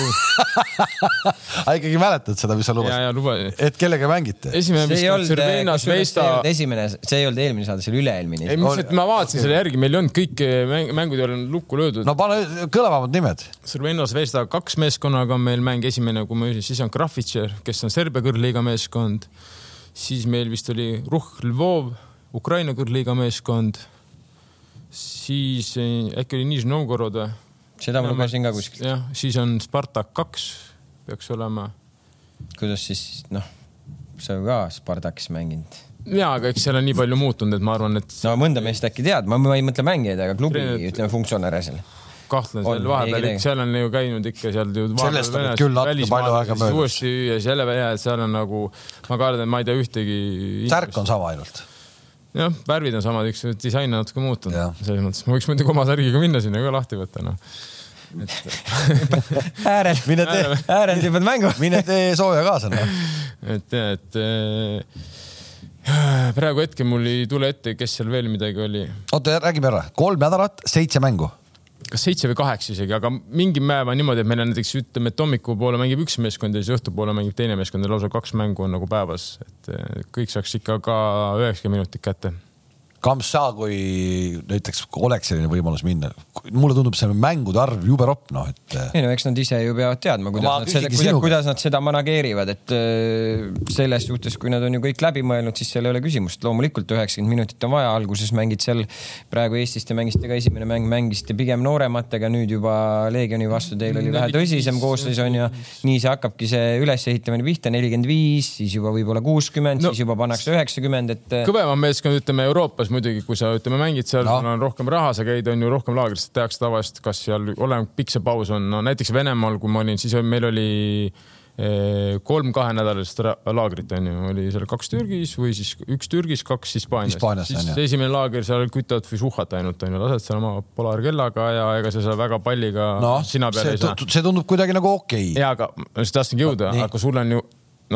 (laughs) aga ikkagi mäletad seda, mis sa lubasid? et kellega mängite? esimene vist on Cervenas, Veista. esimene, see ei olnud eelmine saade, see oli üle-eelmine. ei, mis, et ma vaatasin selle järgi, meil ei olnud kõik eh, mängud ei olnud lukku löödud. no pane kõlavamad nimed. Cervenas, Veista kaks meeskonnaga on meil mäng, esimene, kui ma ütlesin, siis on Grafitšer, kes on Serbia kõrgliiga meeskond siis meil vist oli Ruh Lvov, Ukraina kõrgliiga meeskond. siis eh, äkki oli Nižni Novgorod või? seda ma lugesin ka kuskilt. jah, siis on Spartak kaks peaks olema. kuidas siis noh, sa ju ka Spartakis mänginud ja, aga eks seal on nii palju muutunud, et ma arvan, et. no mõnda meest äkki tead, ma ei mõtle mängijaid, aga klubi Treenet... ütleme funktsionäre seal kahtlen seal vahepeal, seal on ju käinud ikka seal ju. sellest on küll natuke palju aega möödas. uuesti ja siis jälle ja seal on nagu, ma kardan, et ma ei tea ühtegi. särk on sama ainult jah, värvid on samad, üks disain on natuke muutunud, selles mõttes ma võiks muidugi oma särgiga minna sinna ka lahti võtta, noh et (laughs) äärel, mine tee, äärel tippad mängu. (laughs) mine tee sooja kaasa, noh. et ja, et äh, praegu hetkel mul ei tule ette, kes seal veel midagi oli. oota, räägime ära, kolm nädalat, seitse mängu kas seitse või kaheksa isegi, aga mingi päev on niimoodi, et meil on näiteks ütleme, et hommikupoole mängib üks meeskond ja siis õhtupoole mängib teine meeskond ja lausa kaks mängu on nagu päevas, et kõik saaks ikka ka üheksakümmend minutit kätte Kamps sa, kui näiteks oleks selline võimalus minna, mulle tundub see mängude arv jube ropp, noh, et. Äh, ei no eks nad ise ju peavad teadma, kuidas nad seda, kuidas, kuidas nad seda manageerivad, et äh, selles suhtes, kui nad on ju kõik läbi mõelnud, siis seal ei ole küsimust. loomulikult üheksakümmend minutit on vaja, alguses mängid seal praegu Eestist ja mängisite ka esimene mäng, mängisite pigem noorematega, nüüd juba Leegioni vastu teil oli vähe tõsisem koosseis on ju. nii see hakkabki see ülesehitamine pihta, nelikümmend viis, siis juba võib-olla kuuskümmend no,, siis juba pannakse üheksakümmend, et. Äh, kõvemam meeskond, ütleme Euroopas laagris muidugi, kui sa ütleme, mängid seal no., on rohkem raha, sa käid, on ju rohkem laagris, tehakse tavaliselt, kas seal, oleneb, pikk see paus on, no näiteks Venemaal, kui ma olin, siis meil oli kolm kahenädalalist ra- laagrit onju, oli seal kaks Türgis või siis üks Türgis, kaks Hispaanias. Siis on esimene laager seal kütavad Fisuhat ainult onju, lased seal oma polarkellaga ja ega sa seal väga palliga noh, sina peale ei saa. see tundub kuidagi nagu okei okay.. ja aga ma just tahtsingi jõuda Nii., aga sul on ju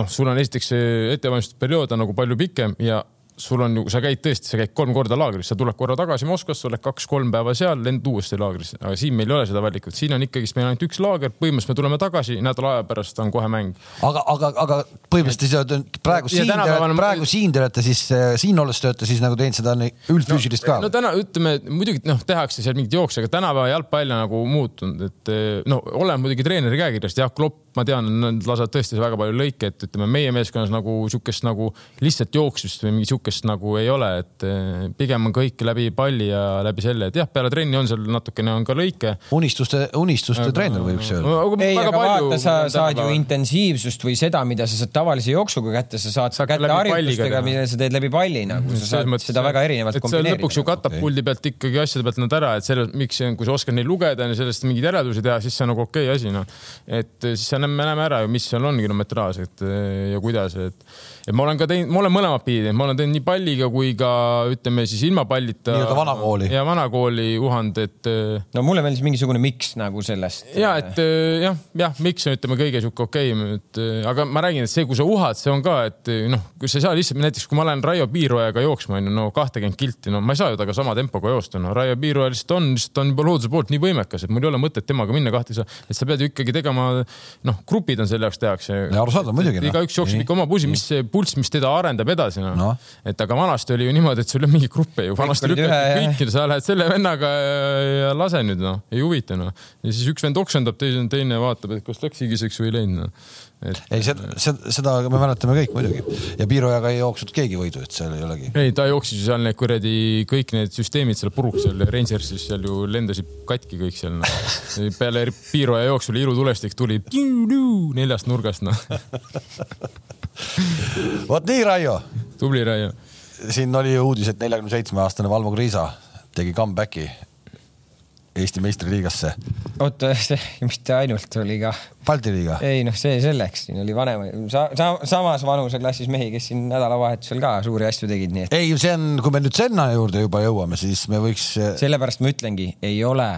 noh, sul on esiteks see ettevalmistusperiood on nagu palju pikem ja sul on ju, sa käid tõesti, sa käid kolm korda laagris, sa tuled korra tagasi Moskvasse, oled kaks-kolm päeva seal, lend uuesti laagrisse, aga siin meil ei ole seda valikut, siin on ikkagist meil ainult üks laager, põhimõtteliselt me tuleme tagasi, nädala aja pärast on kohe mäng. aga, aga, aga põhimõtteliselt te- praegu Ja siin, tänapäeval on- praegu siin te olete siis, siin olles te olete siis nagu teinud seda üldfüüsilist ka no täna ütleme, muidugi noh, tehakse seal mingeid jookse, aga tänapäeva jalgpall on nagu muutunud, et no oleneb muidugi treeneri käekirjast, jah, Klopp, ma tean, nad lasevad tõesti väga palju lõike, et ütleme, meie meeskonnas nagu sihukest nagu lihtsalt jooksmist või mingit sihukest nagu ei ole, et eh, pigem on kõik läbi palli ja läbi selle, et jah, peale trenni on seal natukene on ka lõike. unistuste, unistuste treener võiks öelda. ei, aga vaata, sa saad ju intensiivsust või seda, mida sa saad tavalise jooksuga kätte, sa saad Saad kätte harjutustega, mida sa teed läbi palli nagu, sa Selles saad mõttes, seda väga erinevalt see lõpuks ju kombineerida. katab puldi pealt ikkagi asjade pealt nad ära, et selle, miks, kui sa oskad neid lugeda ja sellest mingeid järeldusi teha, siis see on nagu okei okay asi, noh. et siis sa näeme, me näeme ära ju, mis seal on kilometraaž, et ja kuidas, et, et ma olen ka teinud, ma olen mõlemat pidi teinud, ma olen teinud nii palliga kui ka ütleme siis ilma pallita. Nii-öelda vanakooli. ja vanakooli uhand, et no mulle meeldis mingisugune miks nagu sellest. ja et äh, jah, jah, miks on, ütleme kõige sihuke okei okay,, et äh, aga ma räägin, et see, kui sa uhad, see on ka, et äh, noh, kui sa ei saa lihtsalt näiteks, kui ma lähen Raio Piirojaga jooksma onju, no kahtekümmend kilti, no ma ei saa ju temaga sama tempoga joosta, no Raio Piiroja lihtsalt on, lihtsalt on juba looduse poolt nii võimekas, et mul ei ole mõtet temaga minna kahte, et sa pead ju ikkagi tegema, noh, grupid on selle jaoks tehakse. Arusaadav muidugi, noh. igaüks jookseb Nii. ikka oma pulsi, mis see pulss, mis teda arendab edasi noh Noh. no.. et aga vanasti oli ju niimoodi, et sul ei olnud mingeid gruppe ju, vanasti olid ühe- lükati kõiki, sa lähed selle vennaga ja, ja lase nüüd noh, ei huvita noh. ja siis üks vend oksendab, teine, teine vaatab, et kas läks higiseks või ei läinud noh. et ei, seda, seda me mäletame kõik muidugi ja Piirojaga ei jooksnud keegi võidu, et seal ei olegi. ei, ta jooksis ju seal need kuradi kõik need süsteemid seal puruks seal Rangersis seal ju lendasid katki kõik seal no.. peale Piiroja jooksu oli ilutulestik tuli neljast nurgast noh. (laughs) vot nii, Raio, tubli Raio. siin oli uudis, et neljakümne seitsme aastane Valmo Kriisa tegi comeback'i Eesti meistriliigasse, oota, see mitte ainult oli ka, Balti liiga. ei noh, see selleks, siin oli vanema sa,, sa, samas vanuseklassis mehi, kes siin nädalavahetusel ka suuri asju tegid, nii et ei, see on, kui me nüüd Senna juurde juba jõuame, siis me võiks, sellepärast ma ütlengi, ei ole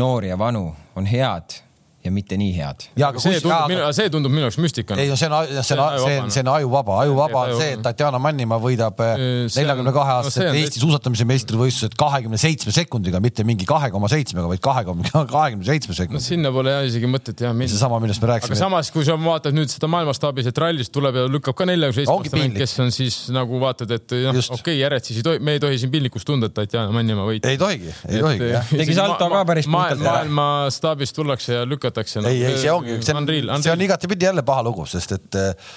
noori ja vanu, on head ja mitte nii head. ja aga see tundub minu, see tundub minu jaoks müstikana. ei no see on, see on, see on, see on ajuvaba, ajuvaba on see, et Tatjana Mannimaa võidab on- neljakümne kahe no aastaselt on Eesti suusatamise meistrivõistlused kahekümne seitsme sekundiga, mitte mingi kahe koma seitsmega, vaid kahekümne, (laughs) kahekümne seitsme no sekundiga. sinna pole jah isegi mõtet jah minna. seesama, millest me aga rääkisime. samas, kui sa vaatad nüüd seda maailmastaabis, et rallis tuleb ja lükkab ka neljakümne seitsme piinlik. kes on siis nagu vaatad, et noh, okei okay,, järjed siis ei tohi, me ei tohi siin piinlikkust tunda, et Tatjana Mannimaa võitis. ei tohigi, ei tohigi. Tegi salto ka päris puhtalt ära. maailma staabist tullakse ja lükatakse no,. ei, ei, see ongi, see on, see on igatepidi jälle paha lugu, sest et eh,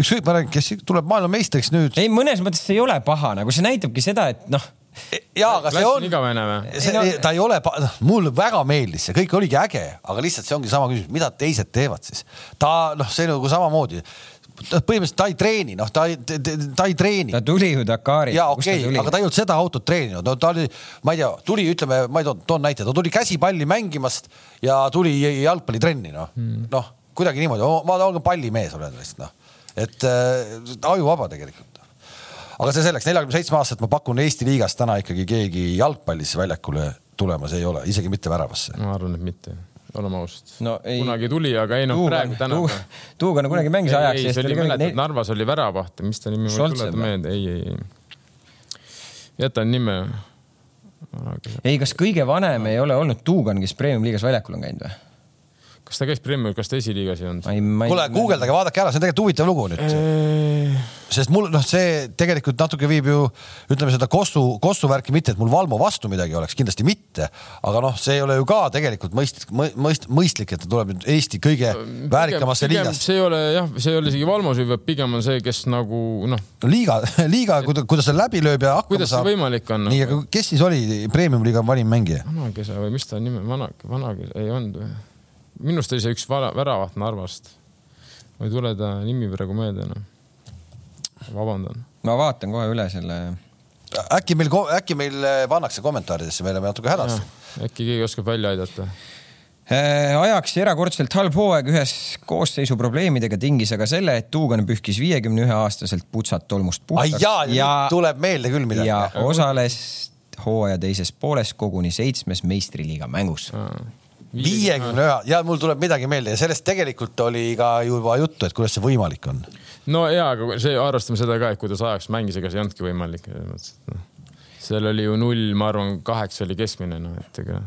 ükskõik, ma räägin, kes tuleb maailmameistriks nüüd. ei, mõnes mõttes see ei ole paha, nagu see näitabki seda, et noh, ja, aga see on on, igavene või? see, ta ei ole, noh, mulle väga meeldis see, kõik oligi äge, aga lihtsalt see ongi sama küsimus, mida teised teevad siis. ta noh, see nagu samamoodi, põhimõtteliselt ta ei treeni, noh, ta ei, ta ei treeni ta tuli ju Dakari. ja okei okay,, aga ta ei olnud seda autot treeninud, no ta oli, ma ei tea, tuli, ütleme, ma ei too, toon näite, ta tuli käsipalli mängimast ja tuli jalgpallitrenni, noh hmm., noh kuidagi niimoodi, ma olen pallimees olen lihtsalt noh, et äh, ajuvaba tegelikult. aga see selleks, neljakümne seitsme aastaselt ma pakun Eesti liigas täna ikkagi keegi jalgpallis väljakule tulemas ei ole, isegi mitte väravasse. ma arvan, et mitte, oleme ausad No kunagi tuli, aga ei noh, praegu täna. Tuugan kunagi mängis ajaks ei, see oli, mäletad, mingi Narvas oli väravaht, mis ta nimi, Scholze tuleta meelde, ei, ei, jätan nime. ei, kas kõige vanem ei ole olnud Tuugan, kes premium-liigas väljakul on käinud või? Kas ta käis Premiumi, kas ta esiliigas ei olnud? kuule, guugeldage, vaadake ära, see on tegelikult huvitav lugu nüüd. sest mul noh, see tegelikult natuke viib ju ütleme seda Kossu, Kossu värki mitte, et mul Valmo vastu midagi oleks, kindlasti mitte. aga noh, see ei ole ju ka tegelikult mõistlik, mõist-, mõistlik, et ta tuleb nüüd Eesti kõige väärikamasse liigasse. see ei ole jah, see ei ole isegi Valmo süü, vaid pigem on see, kes nagu noh, liiga, liiga, kuidas ta läbi lööb ja hakkama kuidas see saab. võimalik on? nii, aga kes siis oli premium-liiga vanim mängija? vanakesa või mis ta nimi, vana, vanakesa, ei olnud või? Minu arust oli see üks väravaht Narvast. ma ei tule ta nimi praegu meelde enam. vabandan. ma vaatan kohe üle selle. äkki meil, äkki meil pannakse kommentaaridesse, me oleme natuke hädas. äkki keegi oskab välja aidata? Äh, ajaks erakordselt halb hooaeg ühes koosseisu probleemidega tingis aga selle, et Tuugan pühkis viiekümne ühe aastaselt putsat tolmust ai puhtaks jaa, nüüd tuleb meelde küll midagi. ja osales hooaja teises pooles koguni seitsmes meistriliiga mängus. Viiekümne ühe ja mul tuleb midagi meelde ja sellest tegelikult oli ka juba juttu, et kuidas see võimalik on. no ja, aga see arvestame seda ka, et kuidas ajaks mängis, ega see ei olnudki võimalik. seal oli ju null, ma arvan, kaheksa oli keskmine, noh, et ega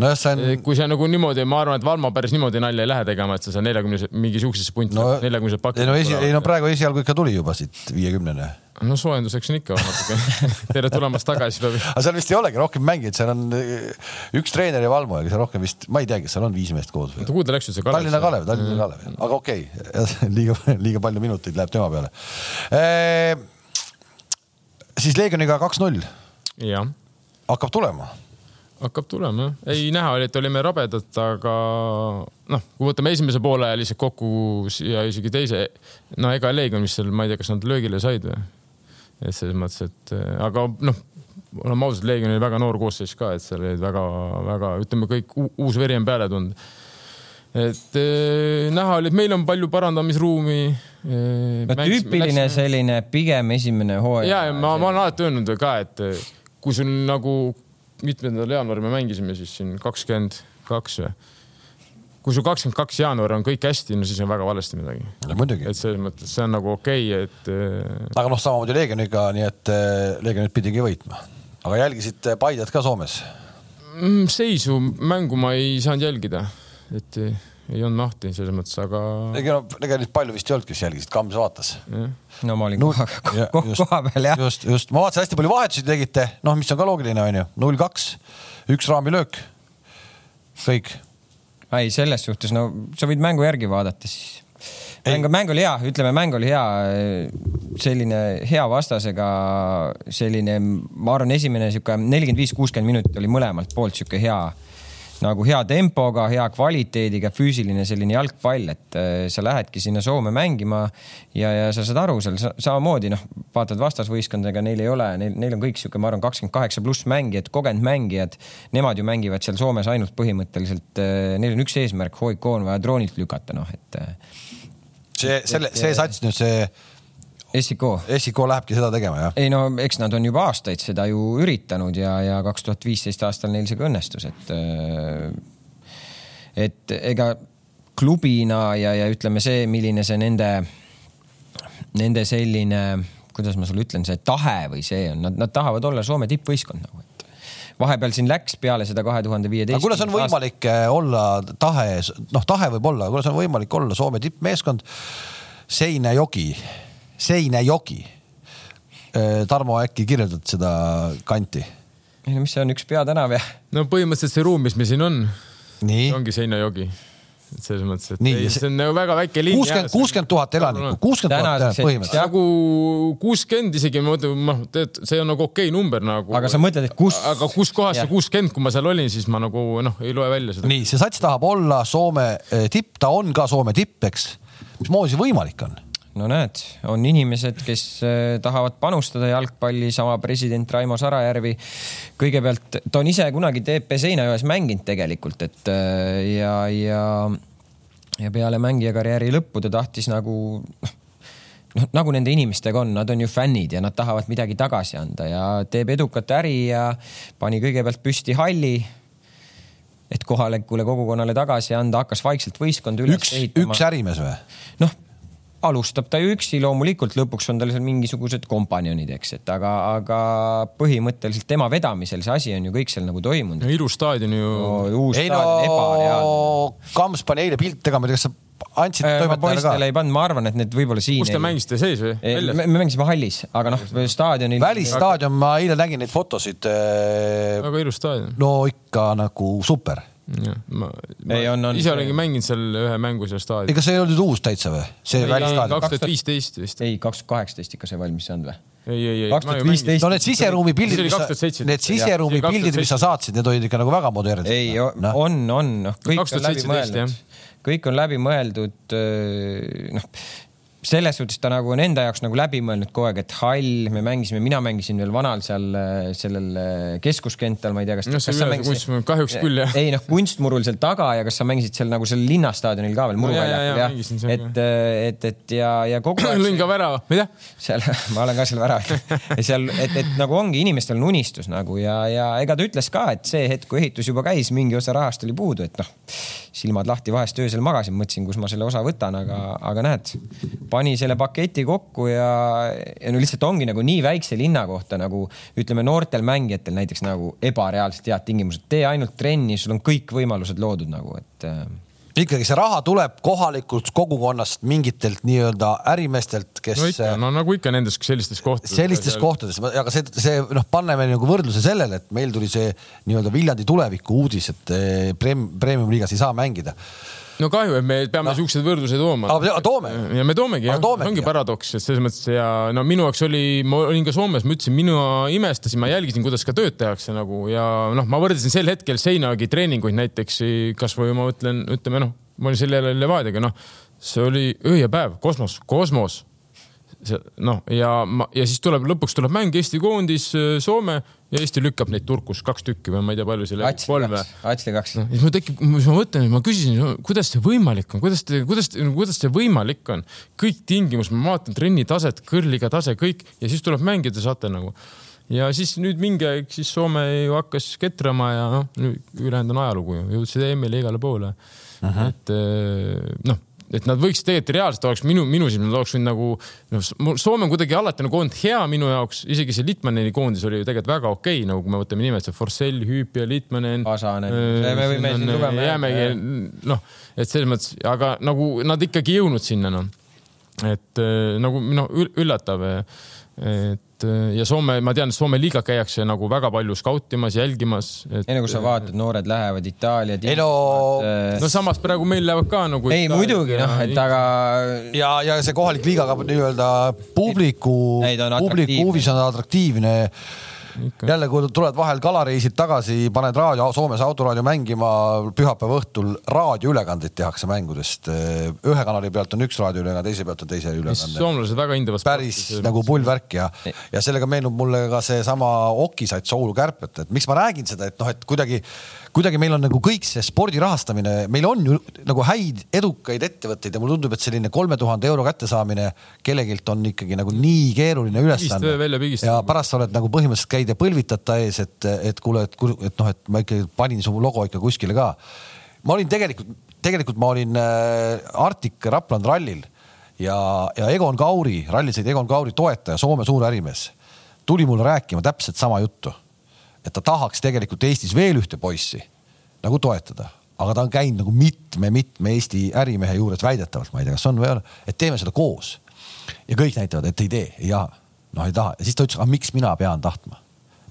nojah, see on. kui sa nagu niimoodi, ma arvan, et Valmo päris niimoodi nalja ei lähe tegema, et sa seal neljakümne, mingi siuksesse punti no, neljakümne pakid. ei no esi, ei no praegu esialgu ikka tuli juba siit viiekümnene. no soojenduseks on ikka natuke (laughs) tere tulemast tagasi peab. aga seal vist ei olegi rohkem mängijaid, seal on eh, üks treener ja Valmo, ega seal rohkem vist, ma ei teagi, seal on viis meest koos. oota, kuhu ta läks üldse? Tallinna Kalev, Tallinna Kalev, aga okei okay. (laughs) liiga, liiga palju minuteid läheb tema peale e,. siis Leegioniga kaks-null. hakkab tulema hakkab tulema ei näha oli, et olime rabedad, aga noh, kui võtame esimese poole lihtsalt kokku ja isegi teise, no ega Leegion vist seal, ma ei tea, kas nad löögile said või? et selles mõttes, et aga noh, oleme ausad, Leegion oli väga noor koosseis ka, et seal olid väga-väga, ütleme kõik uus veri on peale tulnud. et eh, näha oli, et meil on palju parandamisruumi eh,. no tüüpiline läks... selline pigem esimene hooaeg. ja, ja ma, ma olen alati öelnud ka, et kui sul nagu mitmendal jaanuaril me mängisime siis siin kakskümmend kaks või? kui sul kakskümmend kaks jaanuar on kõik hästi, no siis on väga valesti midagi. et selles mõttes see on nagu okei okay,, et. Äh, aga noh, samamoodi Leegioniga, nii et äh, Leegionit pidigi võitma. aga jälgisid Paidet ka Soomes mm,? seisu, mängu ma ei saanud jälgida, et ei olnud mahti selles mõttes, aga. ega no tegelikult palju vist ei olnud, kes jälgisid, Kams vaatas. no ma olin no, koha, koha, koha, koha peal jah. just, just, ma vaatasin, hästi palju vahetusi tegite, noh, mis on ka loogiline, onju, null kaks, üks raamilöök, kõik. ei, selles suhtes, no sa võid mängu järgi vaadata siis. mäng, mäng oli hea, ütleme, mäng oli hea, selline hea vastasega, selline, ma arvan, esimene sihuke nelikümmend viis, kuuskümmend minutit oli mõlemalt poolt sihuke hea nagu hea tempoga, hea kvaliteediga, füüsiline selline jalgpall, et äh, sa lähedki sinna Soome mängima ja, ja sa saad aru seal samamoodi noh, vaatad vastasvõistkondadega, neil ei ole, neil, neil on kõik sihuke, ma arvan, kakskümmend kaheksa pluss mängijad, kogenud mängijad. Nemad ju mängivad seal Soomes ainult põhimõtteliselt, äh, neil on üks eesmärk, hoidku on vaja droonilt lükata, noh et. Äh, see, selle, see sats nüüd see Essiko. Essiko lähebki seda tegema, jah? ei no eks nad on juba aastaid seda ju üritanud ja, ja kaks tuhat viisteist aastal neil see ka õnnestus, et. Äh, et ega klubina ja, ja ütleme see, milline see nende, nende selline, kuidas ma sulle ütlen, see tahe või see on, nad, nad tahavad olla Soome tippvõistkond nagu, et vahepeal siin läks peale seda kahe tuhande viieteist. kuidas on võimalik aasta... Äh, olla tahe, noh, tahe võib olla, kuidas on võimalik olla Soome tippmeeskond? Seinejoki Seinejoki. Äh, Tarmo, äkki kirjeldad seda kanti? ei no mis see on, üks peatänav ja? no põhimõtteliselt see ruum, mis meil siin on, ongi Seinejoki et selles mõttes, et Nii, ei, see on nagu väga väike linn. kuuskümmend, kuuskümmend tuhat elanikku, kuuskümmend tuhat põhimõtteliselt. nagu kuuskümmend isegi, ma mõtlen, noh, tead, see on nagu okei okay number nagu. aga sa mõtled, et kus? aga kus kohas see kuuskümmend, kui ma seal olin, siis ma nagu noh, ei loe välja seda. nii, see sats tahab olla Soome eh, tipp, ta on ka Soome tipp, eks. mismoodi see võimalik on? No näed, on inimesed, kes äh, tahavad panustada jalgpalli, sama president Raimo Sarajärvi. kõigepealt, ta on ise kunagi TP Seinajões mänginud tegelikult, et äh, ja, ja, ja peale mängijakarjääri lõppu ta tahtis nagu noh, noh, nagu nende inimestega on, nad on ju fännid ja nad tahavad midagi tagasi anda ja teeb edukat äri ja pani kõigepealt püsti halli et kohalikule kogukonnale tagasi anda, hakkas vaikselt võistkonda üles üks, ehitama. üks ärimees või? noh, alustab ta ju üksi, loomulikult lõpuks on tal seal mingisugused kompanjonid, eks, et aga, aga põhimõtteliselt tema vedamisel see asi on ju kõik seal nagu toimunud. ilus staadion ju no,. uus ei staadion no,, ebareaalne. Kams pani eile pilte ka, ma ei tea, kas sa andsid äh, toimetajale ka? poistele ei pannud, ma arvan, et need võib-olla siin. kus te mängisite sees või? Me, me mängisime hallis, aga noh, staadionil. välisstaadion, ma eile nägin neid fotosid. Äh, väga ilus staadion. no ikka nagu super jah, ma, ma ei, on, on, ise olengi mänginud seal ühe mängu seal staadionil. ega see ei olnud uus täitsa või? see välisstaadion. kaks tuhat viisteist vist. ei, kaks tuhat kaheksateist ikka sai valmis saanud või? ei, ei, ei. kaks tuhat viisteist. no need siseruumi pildid, mis sa, need siseruumi pildid, mis sa saatsid, need olid ikka nagu väga modernsed. ei no., on, on, noh, kõik on läbi mõeldud. kõik on läbi mõeldud, noh selles suhtes ta nagu on enda jaoks nagu läbi mõelnud kogu aeg, et hall, me mängisime, mina mängisin veel vanal seal sellel keskuskental, ma ei tea, kas. see on kunst, kahjuks küll jah. ei noh, kunstmurul seal taga ja kas sa mängisid seal nagu seal linnastaadionil ka veel muruväljakul jah? et, et, et ja, ja kogu (clears throat) aeg. lõin ka värava, mida? seal, (laughs) ma olen ka seal värav ja seal, et, et nagu ongi, inimestel on unistus nagu ja, ja ega ta ütles ka, et see hetk, kui ehitus juba käis, mingi osa rahast oli puudu, et noh, silmad lahti, vahest öösel magasin, mõtlesin, kus ma selle osa võtan, aga, aga näed pani selle paketi kokku ja, ja no lihtsalt ongi nagu nii väikse linna kohta nagu ütleme, noortel mängijatel näiteks nagu ebareaalselt head tingimused, tee ainult trenni, sul on kõik võimalused loodud nagu, et äh, ikkagi see raha tuleb kohalikust kogukonnast mingitelt nii-öelda ärimeestelt, kes. no ikka, no nagu ikka nendes sellistes kohtades. sellistes kohtades, aga see, see noh, paneme nagu võrdluse sellele, et meil tuli see nii-öelda Viljandi tuleviku uudis, et eh, premium liigas ei saa mängida no kahju, et me peame no. siukseid võrdlusi tooma. aga toome. ja me toomegi jah, ongi paradoks, et selles mõttes ja no minu jaoks oli, ma olin ka Soomes, ma ütlesin, mina imestasin, ma jälgisin, kuidas ka tööd tehakse nagu ja noh, ma võrdlesin sel hetkel Seinagi treeninguid näiteks kasvõi ma ütlen, ütleme noh, ma olin sel ajal Levadiaga, noh, see oli öö ja päev, kosmos, kosmos noh, ja ma ja siis tuleb lõpuks tuleb mäng Eesti koondis Soome Eesti lükkab neid Turkus kaks tükki või ma ei tea, palju seal kolm või? Atsli kaks. No,. siis mul tekib, siis ma mõtlen, ma küsisin, kuidas see võimalik on, kuidas te, kuidas, kuidas see võimalik on, kõik tingimused, ma vaatan trenni taset, kõrliga tase, kõik ja siis tuleb mängida, saate nagu. Ja siis nüüd mingi aeg siis Soome ju hakkas ketrama ja noh, ülejäänud on ajalugu ju, jõudsid EM-ile igale poole. Et äh, noh et nad võiks tegelikult reaalselt oleks minu, minu silmis nad oleks võinud nagu noh, Soome on kuidagi alati nagu olnud hea minu jaoks, isegi see Litmaneni koondis oli ju tegelikult väga okei okay,, nagu kui me võtame nimed, see Forsell, Hüüpi ja Litmanen. Pasanen äh,, me võime siin lugema. jäämegi noh, et selles mõttes, aga nagu nad ikkagi jõudnud sinna noh, et äh, nagu noh, üllatav, et et ja Soome, ma tean, Soome liiga käiakse nagu väga palju skautimas, jälgimas et.... enne kui sa vaatad, noored lähevad Itaalia. ei no et.... no samas praegu meil lähevad ka nagu. ei Itaalia, muidugi noh, et aga. ja, ja see kohalik liiga ka nii-öelda publiku, publiku huvis on atraktiivne jälle, kui tuled vahel kalareisid tagasi, paned raadio, Soomes autoraadio mängima, pühapäeva õhtul raadioülekandeid tehakse mängudest. ühe kanali pealt on üks raadioülekande, teise pealt on teise ülekande. soomlased väga hindavad. päris sporti, nagu pull värk ja, ja sellega meenub mulle ka seesama Okisait Soulu kärpet, et miks ma räägin seda, et noh, et kuidagi kuidagi meil on nagu kõik see spordi rahastamine, meil on ju nagu häid, edukaid ettevõtteid ja mulle tundub, et selline kolme tuhande euro kättesaamine kellegilt on ikkagi nagu nii keeruline ülesanne. ja pärast sa oled nagu põhimõtteliselt käid ja põlvitad ta ees, et, et kuule, et, et noh, et ma ikkagi panin su logo ikka kuskile ka. ma olin tegelikult, tegelikult ma olin äh, Arctic Rapland rallil ja, ja Egon Kauri, rallisõid Egon Kauri toetaja, Soome suur ärimees, tuli mulle rääkima täpselt sama juttu et ta tahaks tegelikult Eestis veel ühte poissi nagu toetada, aga ta on käinud nagu mitme-mitme Eesti ärimehe juures väidetavalt, ma ei tea, kas on või ei ole, et teeme seda koos. ja kõik näitavad, et ei tee, ei jaha, noh ei taha ja siis ta ütles, aga miks mina pean tahtma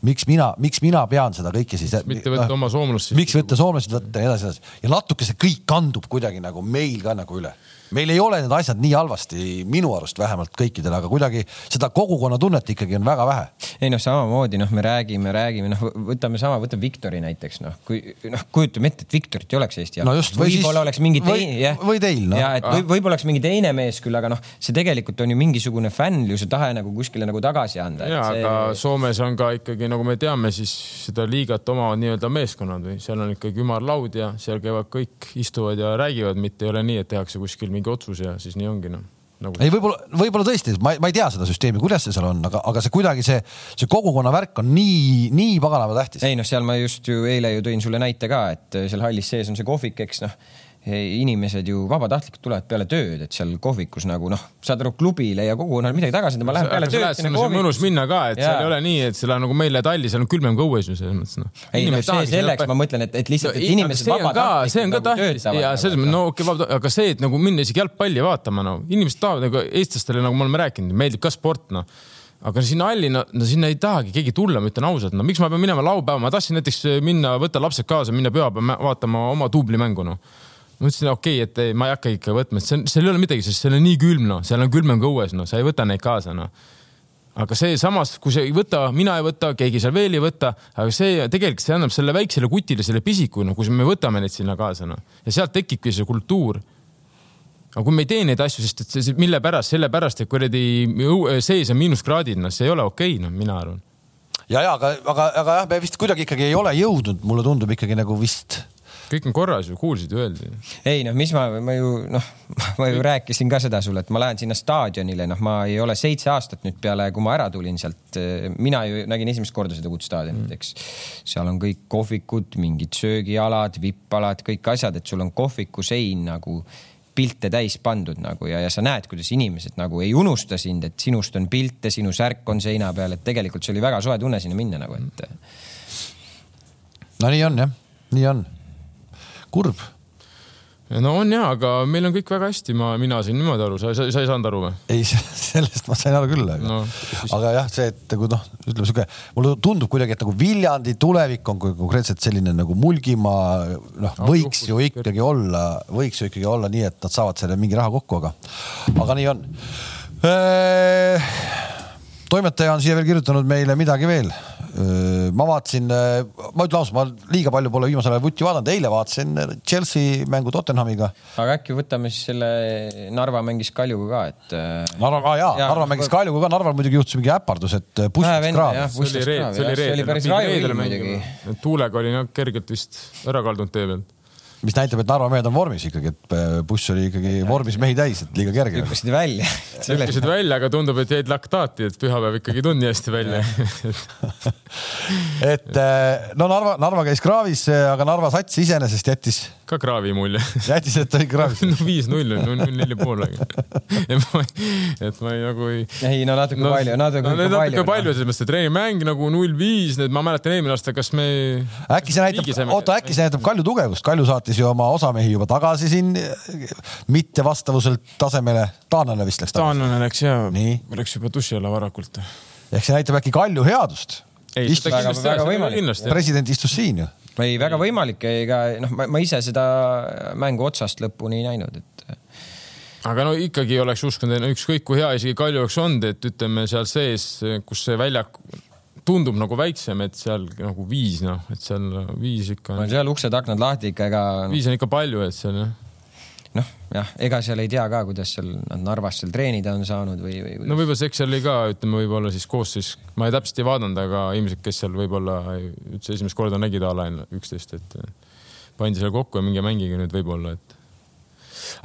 miks mina, miks mina pean seda kõike siis. mitte võtta no, oma soomlust. miks võtta soomlased võtta ja edasi, edasi ja natuke see kõik kandub kuidagi nagu meil ka nagu üle meil ei ole need asjad nii halvasti, minu arust vähemalt kõikidel, aga kuidagi seda kogukonnatunnet ikkagi on väga vähe. ei noh, samamoodi noh, me räägime, räägime noh, võtame sama, võtame Viktori näiteks noh, kui noh, kujutame ette, et Viktorit ei oleks Eesti jaoks no. võib-olla oleks mingi teine, jah. või teil noh. ja et võib, võib-olla oleks mingi teine mees küll, aga noh, see tegelikult on ju mingisugune fännluse tahe nagu kuskile nagu tagasi anda. ja see... aga Soomes on ka ikkagi nagu me teame, siis seda liigat omavad nii-öelda meeskonnad või seal on ikkagi ümarlaud ja seal käivad kõik, istuvad ja räägivad, mitte ei ole nii, et tehakse kuskil mingi otsus ja siis nii ongi noh nagu. ei, võib-olla, võib-olla tõesti, ma, ma ei tea seda süsteemi, kuidas see seal on, aga, aga see kuidagi see, see kogukonna värk on nii, nii paganama tähtis. ei noh, seal ma just ju eile ju tõin sulle näite ka, et seal hallis sees on see kohvik, eks noh inimesed ju vabatahtlikult tulevad peale tööd, et seal kohvikus nagu noh, saad aru, klubile ja kogukonnale midagi tagasi ma lähen peale tööd. sinna on mõnus minna ka, et ja. seal ei ole nii, et seal on nagu meile Tallis, seal on külmem ka õues ju selles mõttes noh. ei no see selleks, ma mõtlen, et, et lihtsalt, et inimesed vabatahtlikult. see on ka nagu tähtis ja selles mõttes, no okei okay,, aga see, et nagu minna isegi jalgpalli vaatama, no inimesed tahavad nagu eestlastele, nagu me oleme rääkinud, meeldib ka sport, noh aga sinna halli, no, no sinna ei tahagi keegi tulla, ma ütlen ausalt, no miks ma pean minema laupäeva, ma tahtsin näiteks minna, võtta lapsed kaasa, minna pühapäeval vaatama oma duublimängu, noh ma ütlesin, okei okay,, et ei, ma ei hakka ikka võtma, et see on, seal ei ole midagi, sest seal on nii külm, noh, seal on külmem ka õues, noh, sa ei võta neid kaasa, noh. aga see samas, kui sa ei võta, mina ei võta, keegi seal veel ei võta, aga see tegelikult see annab selle väiksele kutile, selle pisikule, kus me võtame neid sinna kaasa, noh. ja sealt tekibki see kultuur. aga kui me ei tee neid asju, sest et see, mille pärast, sellepärast, et kuradi sees on miinuskraadid, noh, see ei ole okei okay,, noh, mina arvan. ja, ja aga, aga, aga jah, me vist kuidagi ikkagi ei ole jõudnud, mulle tundub ikkagi nagu vist kõik on korras ju, kuulsid öeldi. ei noh, mis ma, ma ju noh, (laughs) ma ju rääkisin ka seda sulle, et ma lähen sinna staadionile, noh, ma ei ole seitse aastat nüüd peale, kui ma ära tulin sealt. mina ju nägin esimest korda seda uut staadionit, eks. seal on kõik kohvikud, mingid söögialad, vippalad, kõik asjad, et sul on kohviku sein nagu pilte täis pandud nagu ja, ja sa näed, kuidas inimesed nagu ei unusta sind, et sinust on pilte, sinu särk on seina peal, et tegelikult see oli väga soe tunne sinna minna nagu, et. no nii on jah, nii on kurb. no on ja, aga meil on kõik väga hästi, ma, mina sain niimoodi aru, sa, sa, sa ei saanud aru või? ei, (laughs) sellest ma sain aru küll, aga no,, aga jah, see, et kui noh, ütleme sihuke, mulle tundub kuidagi, et nagu Viljandi tulevik on konkreetselt selline nagu Mulgimaa, noh, võiks ju ikkagi olla, võiks ju ikkagi olla nii, et nad saavad selle mingi raha kokku, aga, aga nii on toimetaja on siia veel kirjutanud meile midagi veel. Ma vaatasin, ma ütlen ausalt, ma liiga palju pole viimasel ajal vutti vaadanud, eile vaatasin Chelsea mängu Tottenhamiga. aga äkki võtame siis selle Narva mängis Kaljuga ka, et. Narva, aa jaa ja,, Narva mängis Kaljuga ka, Narval muidugi juhtus mingi äpardus, et buss läks kraavi. see oli reedel, see oli reedel. tuulega oli noh kergelt vist ära kaldunud tee pealt mis näitab, et Narva mehed on vormis ikkagi, et äh, buss oli ikkagi vormis mehi täis, et liiga kerge. (laughs) hüppasid välja. hüppasid välja, aga tundub, et jäid laktaati, et pühapäev ikkagi ei tulnud nii hästi välja (laughs) et äh, no Narva, Narva käis kraavis, aga Narva sats iseenesest jättis. ka kraavi mulje. (laughs) jättis, et oli kraavis no viis-null, null neli pool, et ma, et ma ei nagu ei. ei no natuke no, palju, natuke no, palju. natuke palju selles mõttes, et treenimäng nagu null viis, need ma mäletan eelmine aasta, kas me. äkki see näitab, oota, äkki see näitab Kalju tugevust, Kalju saatis saatis ju oma osamehi juba tagasi siin mittevastavuselt tasemele. taanlane vist läks tagasi. taanlane läks ja läks juba duši alla varakult. ehk see näitab äkki Kalju headust. president istus siin ju. ei, väga võimalik, ega noh, ma ise seda mängu otsast lõpuni ei näinud, et aga no ikkagi oleks uskunud, ükskõik kui hea isegi Kalju oleks olnud, et ütleme seal sees, kus see väljak tundub nagu väiksem, et seal nagu viis noh, et seal viis ikka. on seal uksed-aknad lahti ikka, ega. viis on ikka palju, et seal jah. noh, jah, ega seal ei tea ka, kuidas seal nad Narvas seal treenida on saanud või, või, või.... no võib-olla see, eks seal oli ka, ütleme, võib-olla siis koosseis, ma ei täpselt ei vaadanud, aga ilmselt, kes seal võib-olla üldse esimest korda nägid a la üksteist, et pandi selle kokku ja minge mängige nüüd võib-olla, et.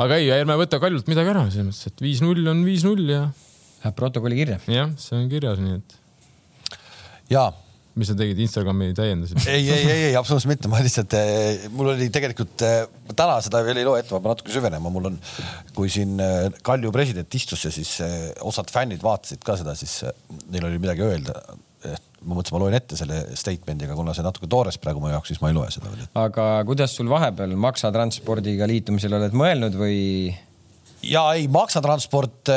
aga ei, ärme võta Kaljult midagi ära, selles mõttes, et viis-null on viis-null ja. Läheb protokolli kirja. jah, see on kirjas, nii et jaa mis sa tegid, Instagrami täiendasid? ei, ei, ei, ei absoluutselt mitte, ma lihtsalt, eh, mul oli tegelikult eh, täna seda veel ei loe ette, ma pean natuke süvenema, mul on, kui siin eh, Kalju president istus ja siis osad fännid vaatasid ka seda, siis neil oli midagi öelda. ma mõtlesin, ma loen ette selle statement'i, aga kuna see natuke toores praegu mu jaoks, siis ma ei loe seda veel. aga kuidas sul vahepeal maksatranspordiga liitumisel oled mõelnud või? ja ei, maksatransport,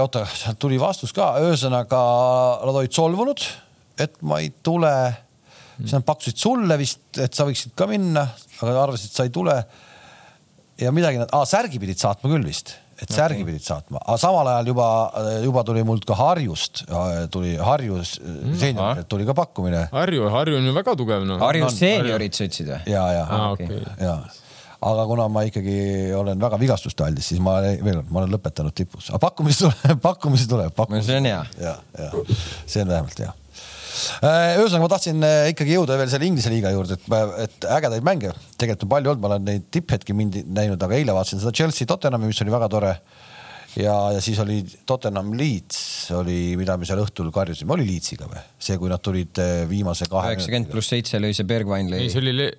oota, sealt tuli vastus ka, ühesõnaga nad olid solvunud et ma ei tule. siis nad pakkusid sulle vist, et sa võiksid ka minna, aga arvasid, et sa ei tule. ja midagi nad, särgi pidid saatma küll vist, et särgi okay. pidid saatma, aga samal ajal juba, juba tuli mult ka Harjust, tuli Harjus mm., seeniorilt tuli ka pakkumine. Harju, Harju on ju väga tugev noh. Harju seeniorid sa ütlesid või? ja, ja ah,, okay. ja aga kuna ma ikkagi olen väga vigastuste aldis, siis ma veel kord, ma olen lõpetanud tipus, aga pakkumisi tuleb, pakkumisi tuleb. see on hea. ja, ja see on vähemalt hea Äh, ühesõnaga, ma tahtsin äh, ikkagi jõuda veel selle Inglise liiga juurde, et, et ägedaid mänge tegelikult on palju olnud, ma olen neid tipphetki mind näinud, aga eile vaatasin seda Chelsea Tottenhami, mis oli väga tore. ja, ja siis oli Tottenham Leeds oli, mida me seal õhtul karjusime, oli Leedsiga või? see, kui nad tulid äh, viimase kahe. üheksakümmend pluss seitse lõi see Bergwijn lõi. ei, see oli Le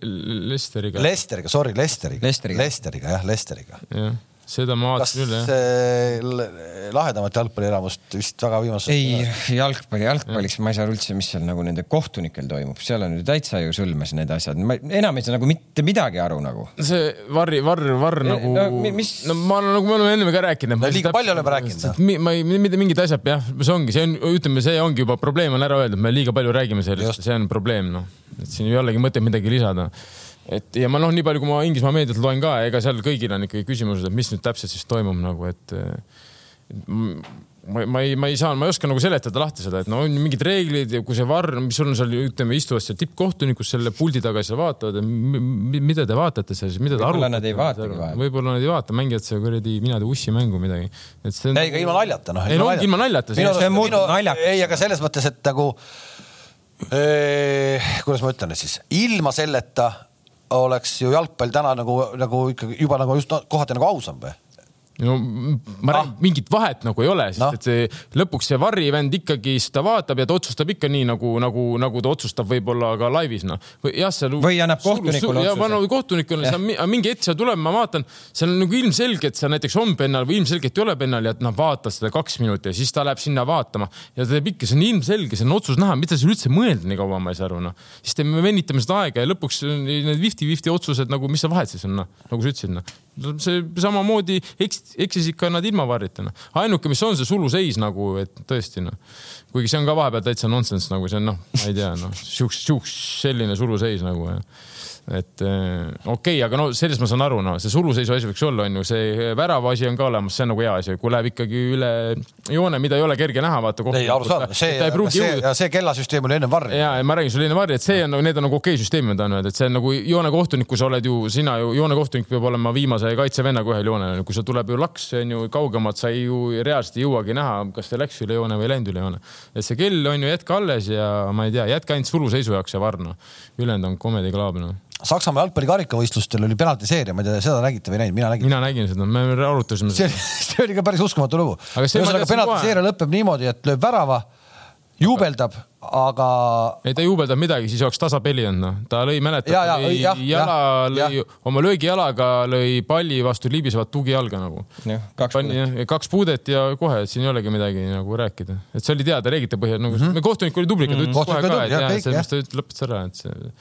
Lesteriga. Lesteriga, sorry, Lesteriga. Lesteriga, Lesteriga, jah, Lesteriga. jah seda ma vaatasin küll, jah. lahedamat jalgpallielamust vist väga viimasel ei, jalgpalli, jalgpalliks ma ei saa üldse, mis seal nagu nende kohtunikel toimub, seal on ju täitsa ju sõlmes need asjad, ma enam ei saa nagu mitte midagi aru nagu. see varri, varr, varr nagu no,, mis... no ma nagu me oleme enne ka rääkinud. no liiga palju oleme rääkinud. ma ei, mitte mingid asjad jah, see ongi, see on, ütleme, see ongi juba probleem on ära öeldud, me liiga palju räägime sellest, see on probleem, noh. et siin ei olegi mõtet midagi lisada et ja ma noh, nii palju, kui ma Inglismaa meediat loen ka, ega seal kõigil on ikkagi küsimused, et mis nüüd täpselt siis toimub nagu, et ma, ma ei, ma ei saa, ma ei oska nagu seletada lahti seda, et no on mingid reeglid ja kui see varr, mis sul on seal, ütleme, istuvad seal tippkohtunikud selle puldi taga seal vaatavad, mida te vaatate seal, mida te võib-olla nad ei vaatagi vahel. võib-olla nad ei vaata, mängivad seal kuradi mina tea ussi mängu midagi. et see on. ei, aga ilma naljata noh. ei no ongi ilma naljata. ei, aga selles mõttes, et nagu eh, kuidas ma ütlen siis, ilma selleta oleks ju jalgpall täna nagu, nagu ikkagi juba nagu just kohati nagu ausam või? No ma räägin ah., mingit vahet nagu ei ole, sest no. et see lõpuks see Varri vend ikkagi seda vaatab ja ta otsustab ikka nii nagu, nagu, nagu ta otsustab võib-olla ka laivis noh. jah, seal. või annab kohtunikule otsuse. no kohtunikule, mingi hetk seal tuleb, ma vaatan, seal on nagu ilmselge, et seal näiteks on pennal või ilmselgelt ei ole pennal ja noh, vaata seda kaks minutit ja siis ta läheb sinna vaatama ja ta teeb ikka, see on ilmselge, see on otsus näha, mida seal üldse mõelda nii kaua, ma ei saa aru noh. siis me venitame seda aega ja lõpuks need fifty-fifty otsused nagu, mis seal vahet siis on noh, nagu sa ütlesid noh see samamoodi eks, eksisid ka nad ilma varrita noh. ainuke, mis on see suluseis nagu, et tõesti noh, kuigi see on ka vahepeal täitsa nonsense nagu see on noh, ma ei tea noh, siukest, siukest selline suluseis nagu ja et äh, okei okay,, aga no sellest ma saan aru, no see suluseisu asi võiks olla, on ju, see värava asi on ka olemas, see on nagu hea asi, kui läheb ikkagi üle joone, mida ei ole kerge näha, vaata. ei, arusaadav, see, see, see kellasüsteem oli enne varri. ja, ma räägin sulle enne varri, et see on nagu, need on nagu okei okay süsteemid, öelda, et see on nagu joonekohtunik, kui sa oled ju, sina ju, joonekohtunik peab olema viimase kaitsevennaga ühel joonel, kui sul tuleb ju laks, on ju kaugemalt, sa ei ju reaalselt ei jõuagi näha, kas ta läks üle joone või ei läinud üle joone. et see kell on ju jätka alles ja ma ei tea, jätka ainult suluseisu jaoks ja varr, noh. ülejäänud on comedy club, noh Saksamaa jalgpalli karikavõistlustel oli penaltiseeria, ma ei tea, seda nägite või ei näinud, mina nägin. mina nägin seda, me arutasime seda. (laughs) see oli ka päris uskumatu lugu. ühesõnaga penaltiseeria lõpeb niimoodi, et lööb värava, juubeldab aga. ei, ta ei juubeldanud midagi, siis oleks tasapeli olnud, noh. ta lõi, mäletad, lõi ja, jala, lõi ja. oma löögijalaga lõi palli vastu libisevat tugijalga nagu. kaks puudet. kaks puudet ja kohe, et siin ei olegi midagi nagu rääkida. et see oli teada reeglite põhjal nagu mm, -hmm. kohtunik oli tubli, ta ütles kohe ka, et jah, selles mõttes ta lõpetas ära, et see.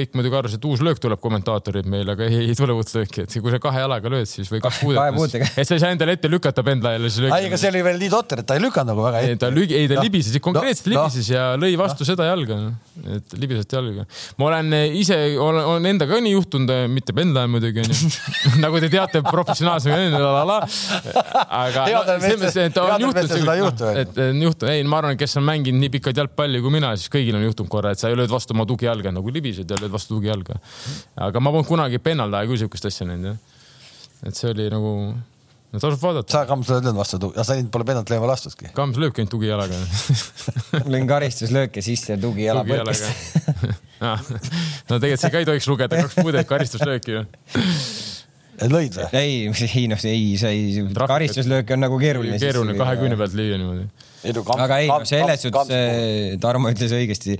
kõik muidugi arvasid, et uus löök tuleb kommentaatorid meil, aga ei, ei tule uut lööki, et kui sa kahe jalaga lööd, siis või kaks puudet. et sa ei saa endale ette lükata pendla jälle. ei, aga see oli veel nii totter, et ta ei lükanud nagu väga ette. ei, ta libises, konkreetselt libises ja lõi vastu seda jalga, et libisest jalga. ma olen ise, olen, olen endaga nii juhtunud, mitte pendla muidugi onju (laughs) nagu te teate, professionaalsem onju, aga no, selles mõttes, et on juhtunud, et on juhtunud, ei, ma arvan, kes on mänginud nii pikalt jalgpalli kui mina, siis kõigil on juhtunud korra, et sa lööd vastu oma tugijalga nagu libised ja lööd vastu tugijalga. aga ma polnud kunagi pennaldaja küll siukest asja näinud jah. et see oli nagu no tasub vaadata. sa, Kams, oled löönud vastu, sa pole pennalt lööma lastudki. (laughs) Kams lööbki ainult tugijalaga (laughs) lõin karistuslööke sisse tugijala põrkest (laughs) no tegelikult see ka ei tohiks lugeda, kaks puudet karistuslööki ju lõid või? ei, ei noh, ei, see ei, karistuslöök on nagu keeruline. keeruline kahekümne pealt lüüa niimoodi. No, aga ei, no selles suhtes Tarmo ütles õigesti,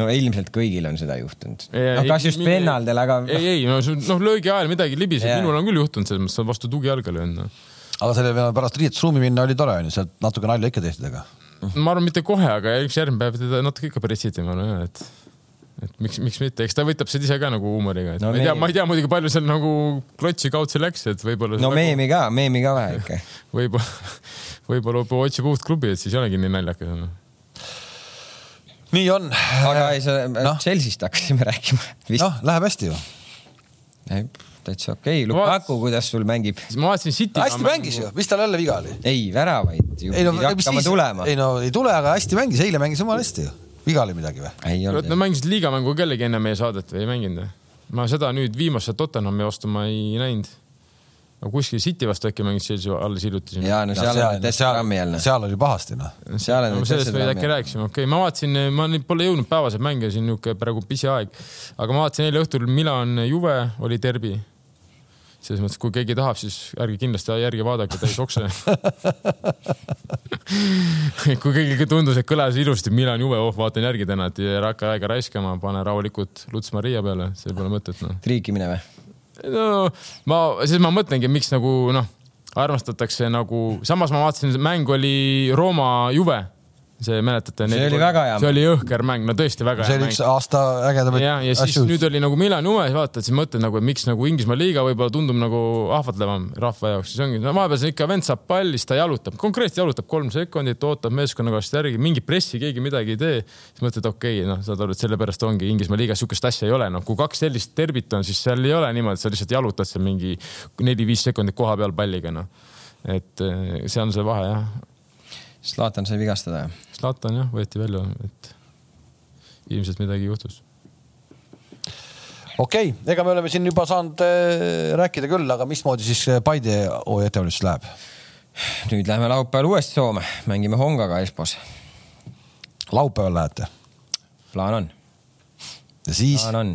no ilmselt kõigil on seda juhtunud. no kas just pennaldel, aga. ei, ei no noh, löögi ajal midagi libiseb, minul on küll juhtunud selles mõttes, vastu tugijalga löönud no aga selle peale pärast riietusruumi minna oli tore onju, sealt natuke nalja ikka tehti temaga. ma arvan, mitte kohe, aga üks järgmine päev teda natuke ikka pressiti, ma arvan jah, et et miks, miks mitte, eks ta võtab seda ise ka nagu huumoriga, et no, ma ei tea, ma ei tea muidugi palju seal nagu klotsi kaudse läks, et võib-olla. no meemi ka, meemi ka vähe ikka (laughs) võib-olla, võib-olla otsib uut klubi, et siis ei olegi nii naljakas no.. nii on. aga ei, sa no. Chelsea'st hakkasime rääkima. noh, läheb hästi ju täitsa okei okay.. Lukaku, kuidas sul mängib? ma vaatasin City. hästi mängis ju, mis tal jälle viga oli? ei, väravaid ju ei, no, hakkama siis... tulema. ei no ei tule, aga hästi mängis, eile mängis jumala hästi ju. viga oli midagi või? ei olnud. Nad mängisid liigamängu kellegi enne meie saadet või ei mänginud või? ma seda nüüd viimast Tottenhami vastu ma ei näinud aga kuskil City vastu äkki mängis Chelsea alles hiljuti. ja no seal no, on Desperami jälle. seal oli pahasti noh. seal on no,. sellest me äkki rääkisime, okei okay., ma vaatasin, ma nüüd pole jõudnud päevaseid mänge siin niisugune praegu pisiaeg, aga ma vaatasin eile õhtul Milan Juve oli derbi selles mõttes, kui keegi tahab, siis ärge kindlasti järgi vaadake täis okse (laughs) kui kellelgi tundus, et kõlas ilusti Milan Juve, oh vaatan järgi täna, et ei hakka aega raiskama, pane rahulikult Luts Maria peale, see pole mõtet noh. triikimine või? no ma, siis ma mõtlengi, miks nagu noh, armastatakse nagu, samas ma vaatasin, mäng oli Rooma Juve see mäletate? see oli väga hea. see oli jõhker mäng, no tõesti väga hea mäng. see oli üks aasta ägedamaid ja, ja siis nüüd oli nagu Milan Juve, vaatad, siis mõtled nagu, et miks nagu Inglismaa liiga võib-olla tundub nagu ahvatlevam rahva jaoks, siis ongi, no vahepeal see ikka vend saab palli, siis ta jalutab, konkreetselt jalutab kolm sekundit, ootab meeskonnakaaslast järgi, mingit pressi keegi midagi ei tee. siis mõtled, okei okay,, noh, saad aru, et sellepärast ongi Inglismaa liigas sihukest asja ei ole, noh, kui kaks sellist derbit on, siis seal ei ole niimoodi, sa lihtsalt jalutad seal mingi neli-viis sekundit koha peal palliga, noh. et eh, see on see vahe jah Zlatan sai vigastada, jah? Zlatan jah, võeti välja, et ilmselt midagi juhtus. okei okay,, ega me oleme siin juba saanud äh, rääkida küll, aga mismoodi siis Paide hooaja ettevalmistus läheb? nüüd läheme laupäeval uuesti Soome, mängime Hongaga Espos. laupäeval lähete? plaan on. ja siis? plaan on,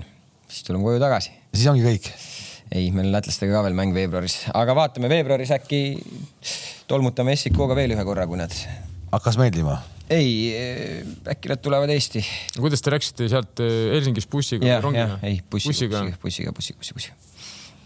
siis tuleme koju tagasi. ja siis ongi kõik? ei, meil lätlastega ka veel mäng veebruaris, aga vaatame veebruaris äkki tolmutame SIK-ga veel ühe korra, kui nad. hakkas meeldima? Ei, äkki nad tulevad Eesti. kuidas te läksite sealt eh, Helsingist bussiga ja, või rongiga? ei, bussiga, bussiga, bussiga, bussiga, bussiga, bussiga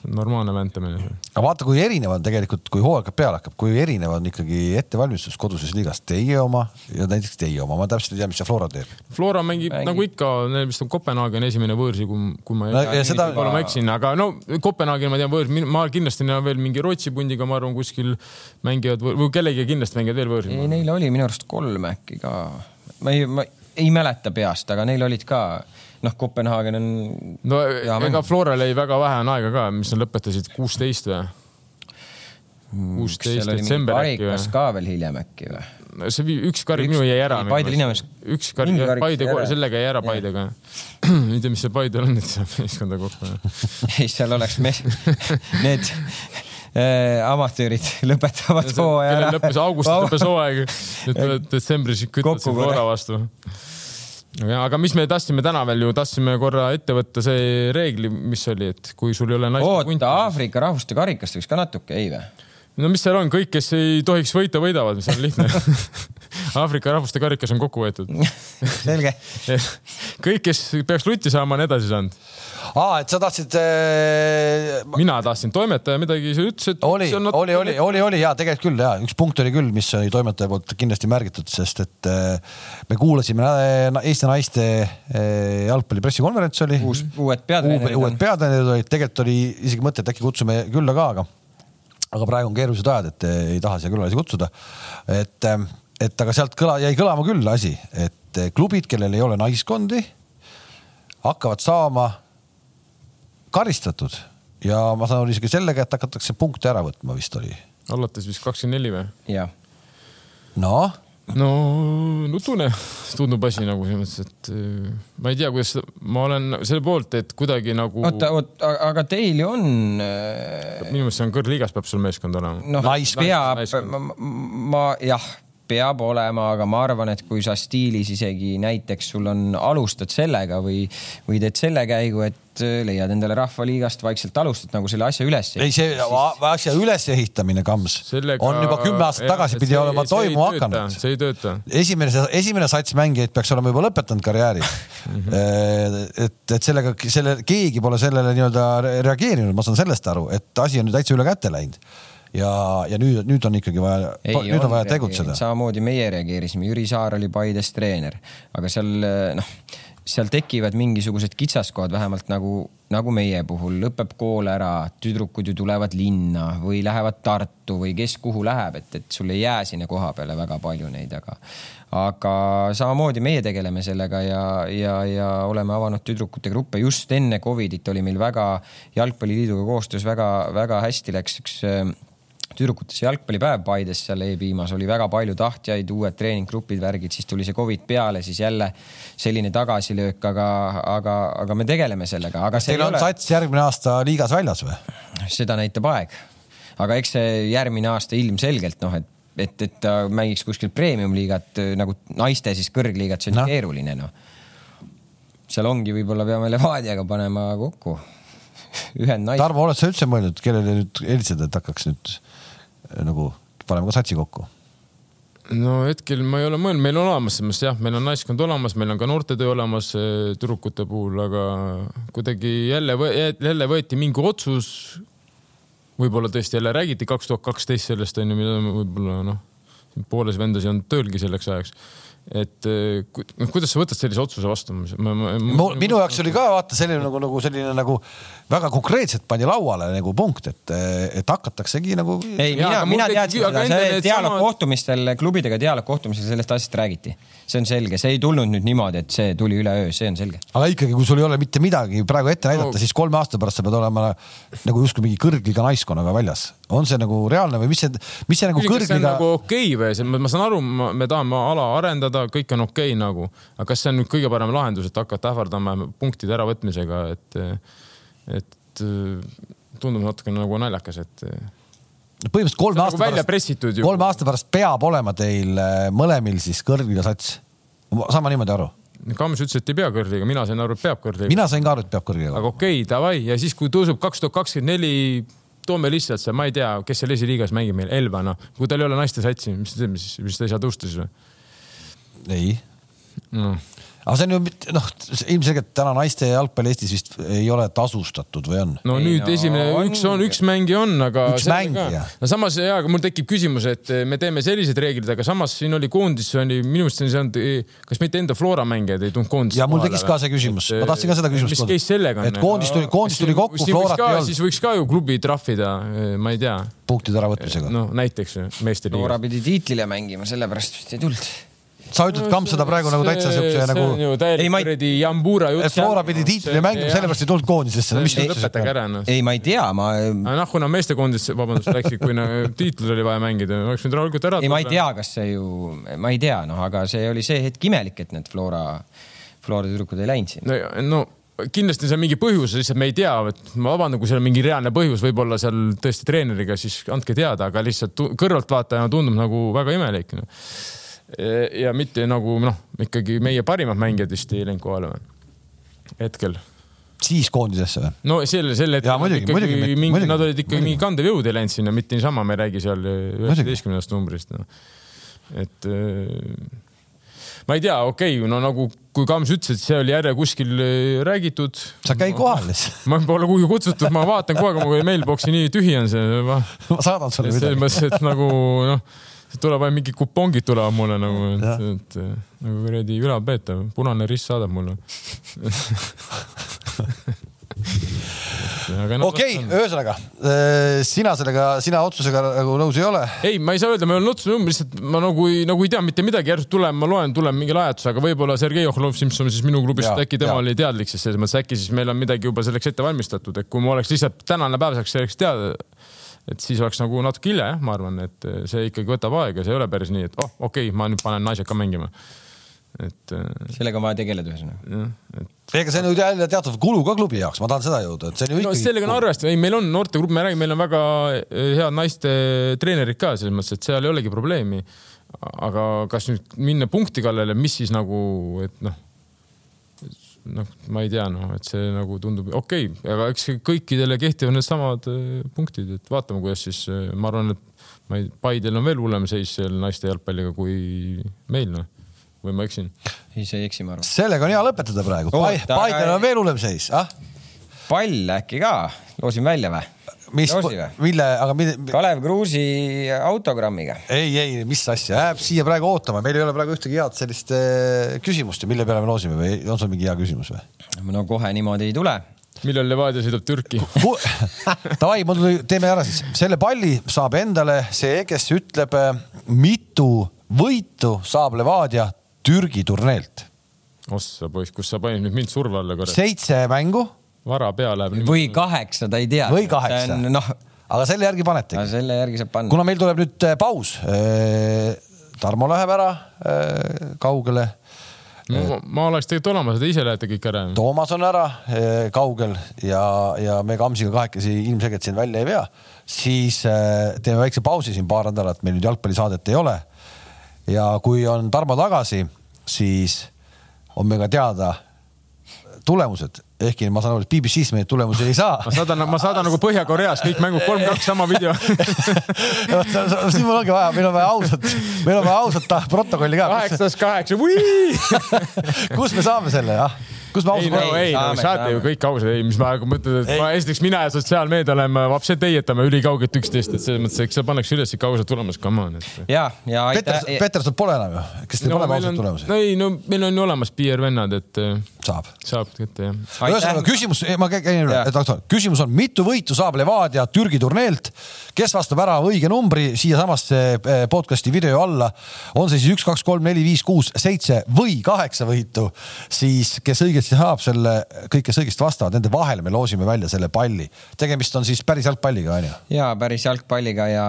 normaalne väntamine. aga vaata, kui erinev on tegelikult, kui hooaeg peale hakkab, kui erinev on ikkagi ettevalmistus koduses liigas teie oma ja näiteks teie oma, ma täpselt ei tea, mis see Flora teeb. Flora mängib Mängi. nagu ikka, neil vist on Kopenhaagen esimene võõrsi, kui, kui ma no, ei seda... võib-olla ma eksin, aga no Kopenhaagen ma tean võõrs, ma kindlasti on veel mingi Rootsi pundiga, ma arvan, kuskil mängivad või kellegagi kindlasti mängivad veel võõrsi. ei, neil oli minu arust kolm äkki ka, ma ei, ma ei mäleta peast, aga neil olid ka noh, Kopenhaagen on. no ega Floral jäi väga vähe on aega ka, mis nad lõpetasid, kuusteist või? Hmm, kuusteist detsember äkki või? ka veel hiljem äkki või? no see üks karik minu jäi ära. Paide linnamees. üks karik, Paide, sellega jäi ära Paidega. (clears throat) ei tea, mis see Paidel on, et saab meeskonda kokku. (laughs) ei, seal oleks mees, (laughs) need äh, amatöörid lõpetavad hooaja ära. lõppes augustis lõppes (laughs) hooaeg, detsembris kütavad Flora vastu aga mis me tahtsime täna veel ju, tahtsime korra ette võtta see reegli, mis oli, et kui sul ei ole naiste oota, Aafrika rahvuste karikast võiks ka natuke, ei või? no mis seal on, kõik, kes ei tohiks võita, võidavad, mis on lihtne (laughs) Aafrika rahvuste karikas on kokku võetud (laughs) selge kõik, kes peaks lutti saama, on edasi saanud aa, et sa tahtsid äh.... mina tahtsin, toimetaja midagi ütles, et. oli, oli, oli, oli, oli ja tegelikult küll ja üks punkt oli küll, mis oli toimetaja poolt kindlasti märgitud, sest et äh, me kuulasime äh, Eesti naiste äh, jalgpalli pressikonverents oli. uus, uued peatreenerid. uued peatreenerid olid, tegelikult oli isegi mõte, et äkki kutsume külla ka, aga, aga praegu on keerulised ajad, et ei taha siia külalisi kutsuda. et, et aga sealt kõla, jäi kõlama küll asi, et klubid, kellel ei ole naiskondi, hakkavad saama karistatud ja ma saan aru isegi sellega, et hakatakse punkte ära võtma, vist oli. alates vist kakskümmend neli või? jah. noh no nutune (laughs) tundub asi nagu selles mõttes, et äh, ma ei tea, kuidas ma olen selle poolt, et kuidagi nagu. oota, oota, aga teil ju on. Äh, minu meelest see on kõrgliigas peab sul meeskond olema. noh, peab, ma, ma jah peab olema, aga ma arvan, et kui sa stiilis isegi näiteks sul on, alustad sellega või, või teed selle käigu, et äh, leiad endale rahvaliigast vaikselt alustad nagu selle asja üles. ei, see siis... asja ülesehitamine, Kams, Sellega... on juba kümme aastat tagasi ja, pidi see, olema toimuma hakanud. see ei tööta. esimene, esimene sats mängijaid peaks olema juba lõpetanud karjääri mhm. et, et sellega, selle, keegi pole sellele nii-öelda reageerinud, ma saan sellest aru, et asi on nüüd täitsa üle käte läinud ja, ja nüüd, nüüd on ikkagi vaja, nüüd on, on vaja tegutseda. samamoodi meie reageerisime, Jüri Saar oli Paides treener, aga seal noh, seal tekivad mingisugused kitsaskohad, vähemalt nagu, nagu meie puhul, lõpeb kool ära, tüdrukud ju tulevad linna või lähevad Tartu või kes kuhu läheb, et, et sul ei jää sinna koha peale väga palju neid, aga aga samamoodi meie tegeleme sellega ja, ja, ja oleme avanud tüdrukute gruppe. just enne Covidit oli meil väga Jalgpalliliiduga koostöös väga-väga hästi läks üks tüdrukutes jalgpallipäev Paides seal E-piimas oli väga palju tahtjaid, uued treeninggrupid, värgid, siis tuli see Covid peale, siis jälle selline tagasilöök, aga, aga, aga me tegeleme sellega, aga. Teil on ole... sats järgmine aasta liigas väljas või? seda näitab aeg, aga eks see järgmine aasta ilmselgelt noh, et et, et ta mängiks kuskil premium-liigat nagu naiste siis kõrgliigat, see on no. keeruline noh. seal ongi, võib-olla peame Levadiaga panema kokku (laughs) ühendnaised. Tarmo, oled sa üldse mõelnud, kellele nüüd helitseda, et hakkaks nüüd nagu paneme ka satsi kokku? no hetkel ma ei ole mõelnud, meil on olemas selles mõttes jah, meil on naiskond olemas, meil on ka noortetöö olemas äh, tüdrukute puhul, aga kuidagi jälle, jälle võeti mingi otsus. võib-olla tõesti jälle räägiti kaks tuhat kaksteist sellest onju, mida võib-olla noh, pooles vendasi on töölgi selleks ajaks et ku- noh, kuidas sa võtad sellise otsuse vastu? minu jaoks oli ka vaata selline nagu, nagu selline nagu väga konkreetselt pandi lauale nagu punkt, et, et hakataksegi nagu. ei, mina mina teadsin aga seda, dialoog kohtumistel, klubidega dialoogkohtumisel sellest asjast räägiti. See on selge, see ei tulnud nüüd niimoodi, et see tuli üleöö, see on selge. aga ikkagi, kui sul ei ole mitte midagi praegu ette näidata No. siis kolme aasta pärast sa pead olema nagu justkui mingi kõrgliga naiskonnaga väljas. on see nagu reaalne või mis see, mis see nagu kas see on kõrgliga nagu okei okay või see, ma saan aru, me tahame ala arendada, kõik on okei okay, nagu, aga kas see on nüüd kõige parem lahendus, et hakata ähvardama punktide äravõtmisega, et, et tundub natukene nagu naljakas, et põhimõtteliselt kolme on aasta nagu pärast, kolme aasta pärast peab olema teil äh, mõlemil siis kõrgliga sats. saan ma niimoodi aru? Kams ütles, et ei pea kõrliga, mina sain aru, et peab kõrliga. mina sain ka aru, et peab kõrgliga. aga okei okay,, davai ja siis, kui tõuseb kaks tuhat kakskümmend neli, toome lihtsalt see, ma ei tea, kes seal esiliigas mängib meil, Elva noh, kui tal ei ole naiste satsi, mis ta teeb, mis, mis ta ei saa tõusta siis või ei, no.? Aga see on ju noh, ilmselgelt täna naiste jalgpall Eestis vist ei ole tasustatud või on? no Ei, nüüd no esimene, on üks on, üks mängija on, aga. Üks mängija. no samas ja, aga mul tekib küsimus, et me teeme sellised reeglid, aga samas siin oli koondis, oli minu meelest see on, kas mitte enda Flora mängijaid ei tulnud koondisse. ja mul tekkis ka see küsimus, ma tahtsin ka seda küsimust mis case sellega on? et koondis tuli, koondis tuli kokku, Florat ei siis olnud võiks ka ju klubi trahvida, ma ei tea, punktide äravõtmisega no.. näiteks meeste Noora liigas. pidi tiitlile mängima, sellepärast vist ei tulnud. Sa ütled, Kamp, seda praegu nagu täitsa siukse nagu, ju täielik Ei, ma ei- kuradi jambura jutt. et Flora pidi tiitlile mängima, sellepärast ei tulnud koondisesse, no lõpetage ära noh. ei, ma ei tea, ma, aga noh, kuna meestekoondis, vabandust, läksid, kui nagu tiitlid oli vaja mängida, oleks võinud rahulikult ära ei, ma ei tea, kas see ju, ma ei tea, noh, aga see oli see hetk imelik, et need Flora, Flora tüdrukud ei läinud sinna. no, no kindlasti on seal mingi põhjus, lihtsalt me ei tea, et ma vabandan, kui seal on mingi reaalne põhjus, võib-olla seal tõesti treeneriga, siis andke teada, aga lihtsalt kõrvaltvaatajana tundub nagu väga imelik no.. Ja mitte nagu noh, ikkagi meie parimad mängijad vist ei läinud kohale või? hetkel. siis koondisesse või? no selle, selle Jaa, muidugi, muidugi, mingi, nad olid ikkagi muidugi. mingi kandev jõud ei läinud sinna, mitte niisama, me ei räägi seal üheksateistkümnendast numbrist no.. et äh, ma ei tea, okei okay,, no nagu kui Kams ütles, et see oli jälle kuskil äh, räägitud. sa käi kohal lihtsalt, (laughs) ma pole kuhugi kutsutud, ma vaatan kogu aeg, mu mailbox'i nii tühi on see. ma saadan sulle selles midagi. mõttes, et nagu noh, tuleb ainult mingid kupongid tulevad mulle nagu, et, et nagu kuradi ülalpeetav, punane rist saadab mulle. okei, ühesõnaga sina sellega, sina otsusega nagu nõus ei ole? ei, ma ei saa öelda, ma ei ole otsuse number, lihtsalt ma nagu ei, nagu ei tea mitte midagi, järsku tulen, ma loen, tuleb mingi lajatus, aga võib-olla Sergei Ohlovsimson siis minu klubist äkki tema jaa. oli teadlik, siis selles mõttes äkki siis meil on midagi juba selleks ette valmistatud, et kui ma oleks lihtsalt tänane päev saaks selleks teada, et siis oleks nagu natuke hilja jah, ma arvan, et see ikkagi võtab aega, see ei ole päris nii, et oh, okei okay,, ma nüüd panen naised ka mängima. et äh, sellega on vaja tegeleda ühesõnaga. jah, et ega see on ju teatud kulu ka klubi jaoks, ma tahan seda jõuda, et see on ju no ikkagi. sellega on arvestatud, ei, meil on noortegrupp, me räägime, meil on väga eh, head naiste treenerid ka selles mõttes, et seal ei olegi probleemi. aga kas nüüd minna punkti kallale, mis siis nagu, et noh, noh, ma ei tea, noh, et see nagu tundub okei okay,, aga eks kõikidele kehtivad needsamad eh, punktid, et vaatame, kuidas siis, ma arvan, et ma ei, Paidel on veel hullem seis seal naiste jalgpalliga kui meil, noh, või ma eksin? ei, sa ei eksi, ma arvan. sellega on hea lõpetada praegu. Oota, Paidel on veel hullem seis, ah? pall äkki ka, loosin välja või? Mis mille, aga mille, Kalev Kruusi autogrammiga. ei, ei, mis asja, jääb siia praegu ootama, meil ei ole praegu ühtegi head sellist eh, küsimust ju, mille peale me loosime või on sul mingi hea küsimus või? no kohe niimoodi ei tule. millal Levadia sõidab Türki? Davai, mul tuli, teeme ära siis, selle palli saab endale see, kes ütleb, mitu võitu saab Levadia Türgi turneelt. ossa poiss, kus sa panid nüüd mind surve alla korra, seitse mängu vara pea läheb. või kaheksa, ta ei tea. või kaheksa, noh, aga selle järgi panetegi. selle järgi saab panna. kuna meil tuleb nüüd äh, paus, Tarmo läheb ära äh, kaugele, ma, ma oleks tegelikult olemas, te ise lähete kõik ära. Toomas on ära äh, kaugel ja, ja me Kamsiga kahekesi ilmselgelt siin välja ei vea, siis äh, teeme väikse pausi siin paar nädalat, meil nüüd jalgpallisaadet ei ole. ja kui on Tarmo tagasi, siis on meil ka teada tulemused, ehkki ma saan aru, et BBC-s me neid tulemusi ei saa (laughs) ma saadan, ma saadan nagu Põhja-Koreas kõik mängud kolm-kaks sama video. (laughs) siin mul ongi vaja, meil on vaja ausat, meil on vaja ausat protokolli ka. kaheksas kaheksa, (laughs) kus me saame selle, jah? Kus ei ausalt räägime? ei, no saate ju kõik ausad, ei, mis ma mõtlen, et ma esiteks mina ja sotsiaalmeedia oleme vapsed teietame ülikaugelt üksteist, et selles mõttes, eks seal pannakse üles ikka ausad tulemused, come on, et. ja, ja Peter aitäh,. Peterson pole enam ju, kes teeb no, ausalt on, tulemusi no. ei, no meil on ju olemas PR-vennad, et äh, saab. saab kätte jah. ühesõnaga küsimus, ma kä- käin üle et doktor, küsimus on, mitu võitu saab Levadia Türgi turneelt, kes vastab ära õige numbri siiasamasse eh, podcast'i video alla, on see siis üks, kaks, kolm, neli, viis, kuus, seitse või kaheksa võitu, siis kes õigesti saab selle, kõik, kes õigesti vastavad, nende vahel me loosime välja selle palli. tegemist on siis päris jalgpalliga, onju. ja päris jalgpalliga ja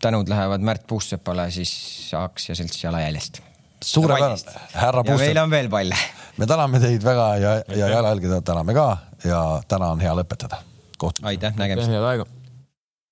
tänud lähevad Märt Puusepale siis aktsiaselts jalajäljest. suurepärane, härra ja meil on veel palle. me täname teid väga ja, ja jalajälgede täname ka ja täna on hea lõpetada. aitäh, nägemist. head aega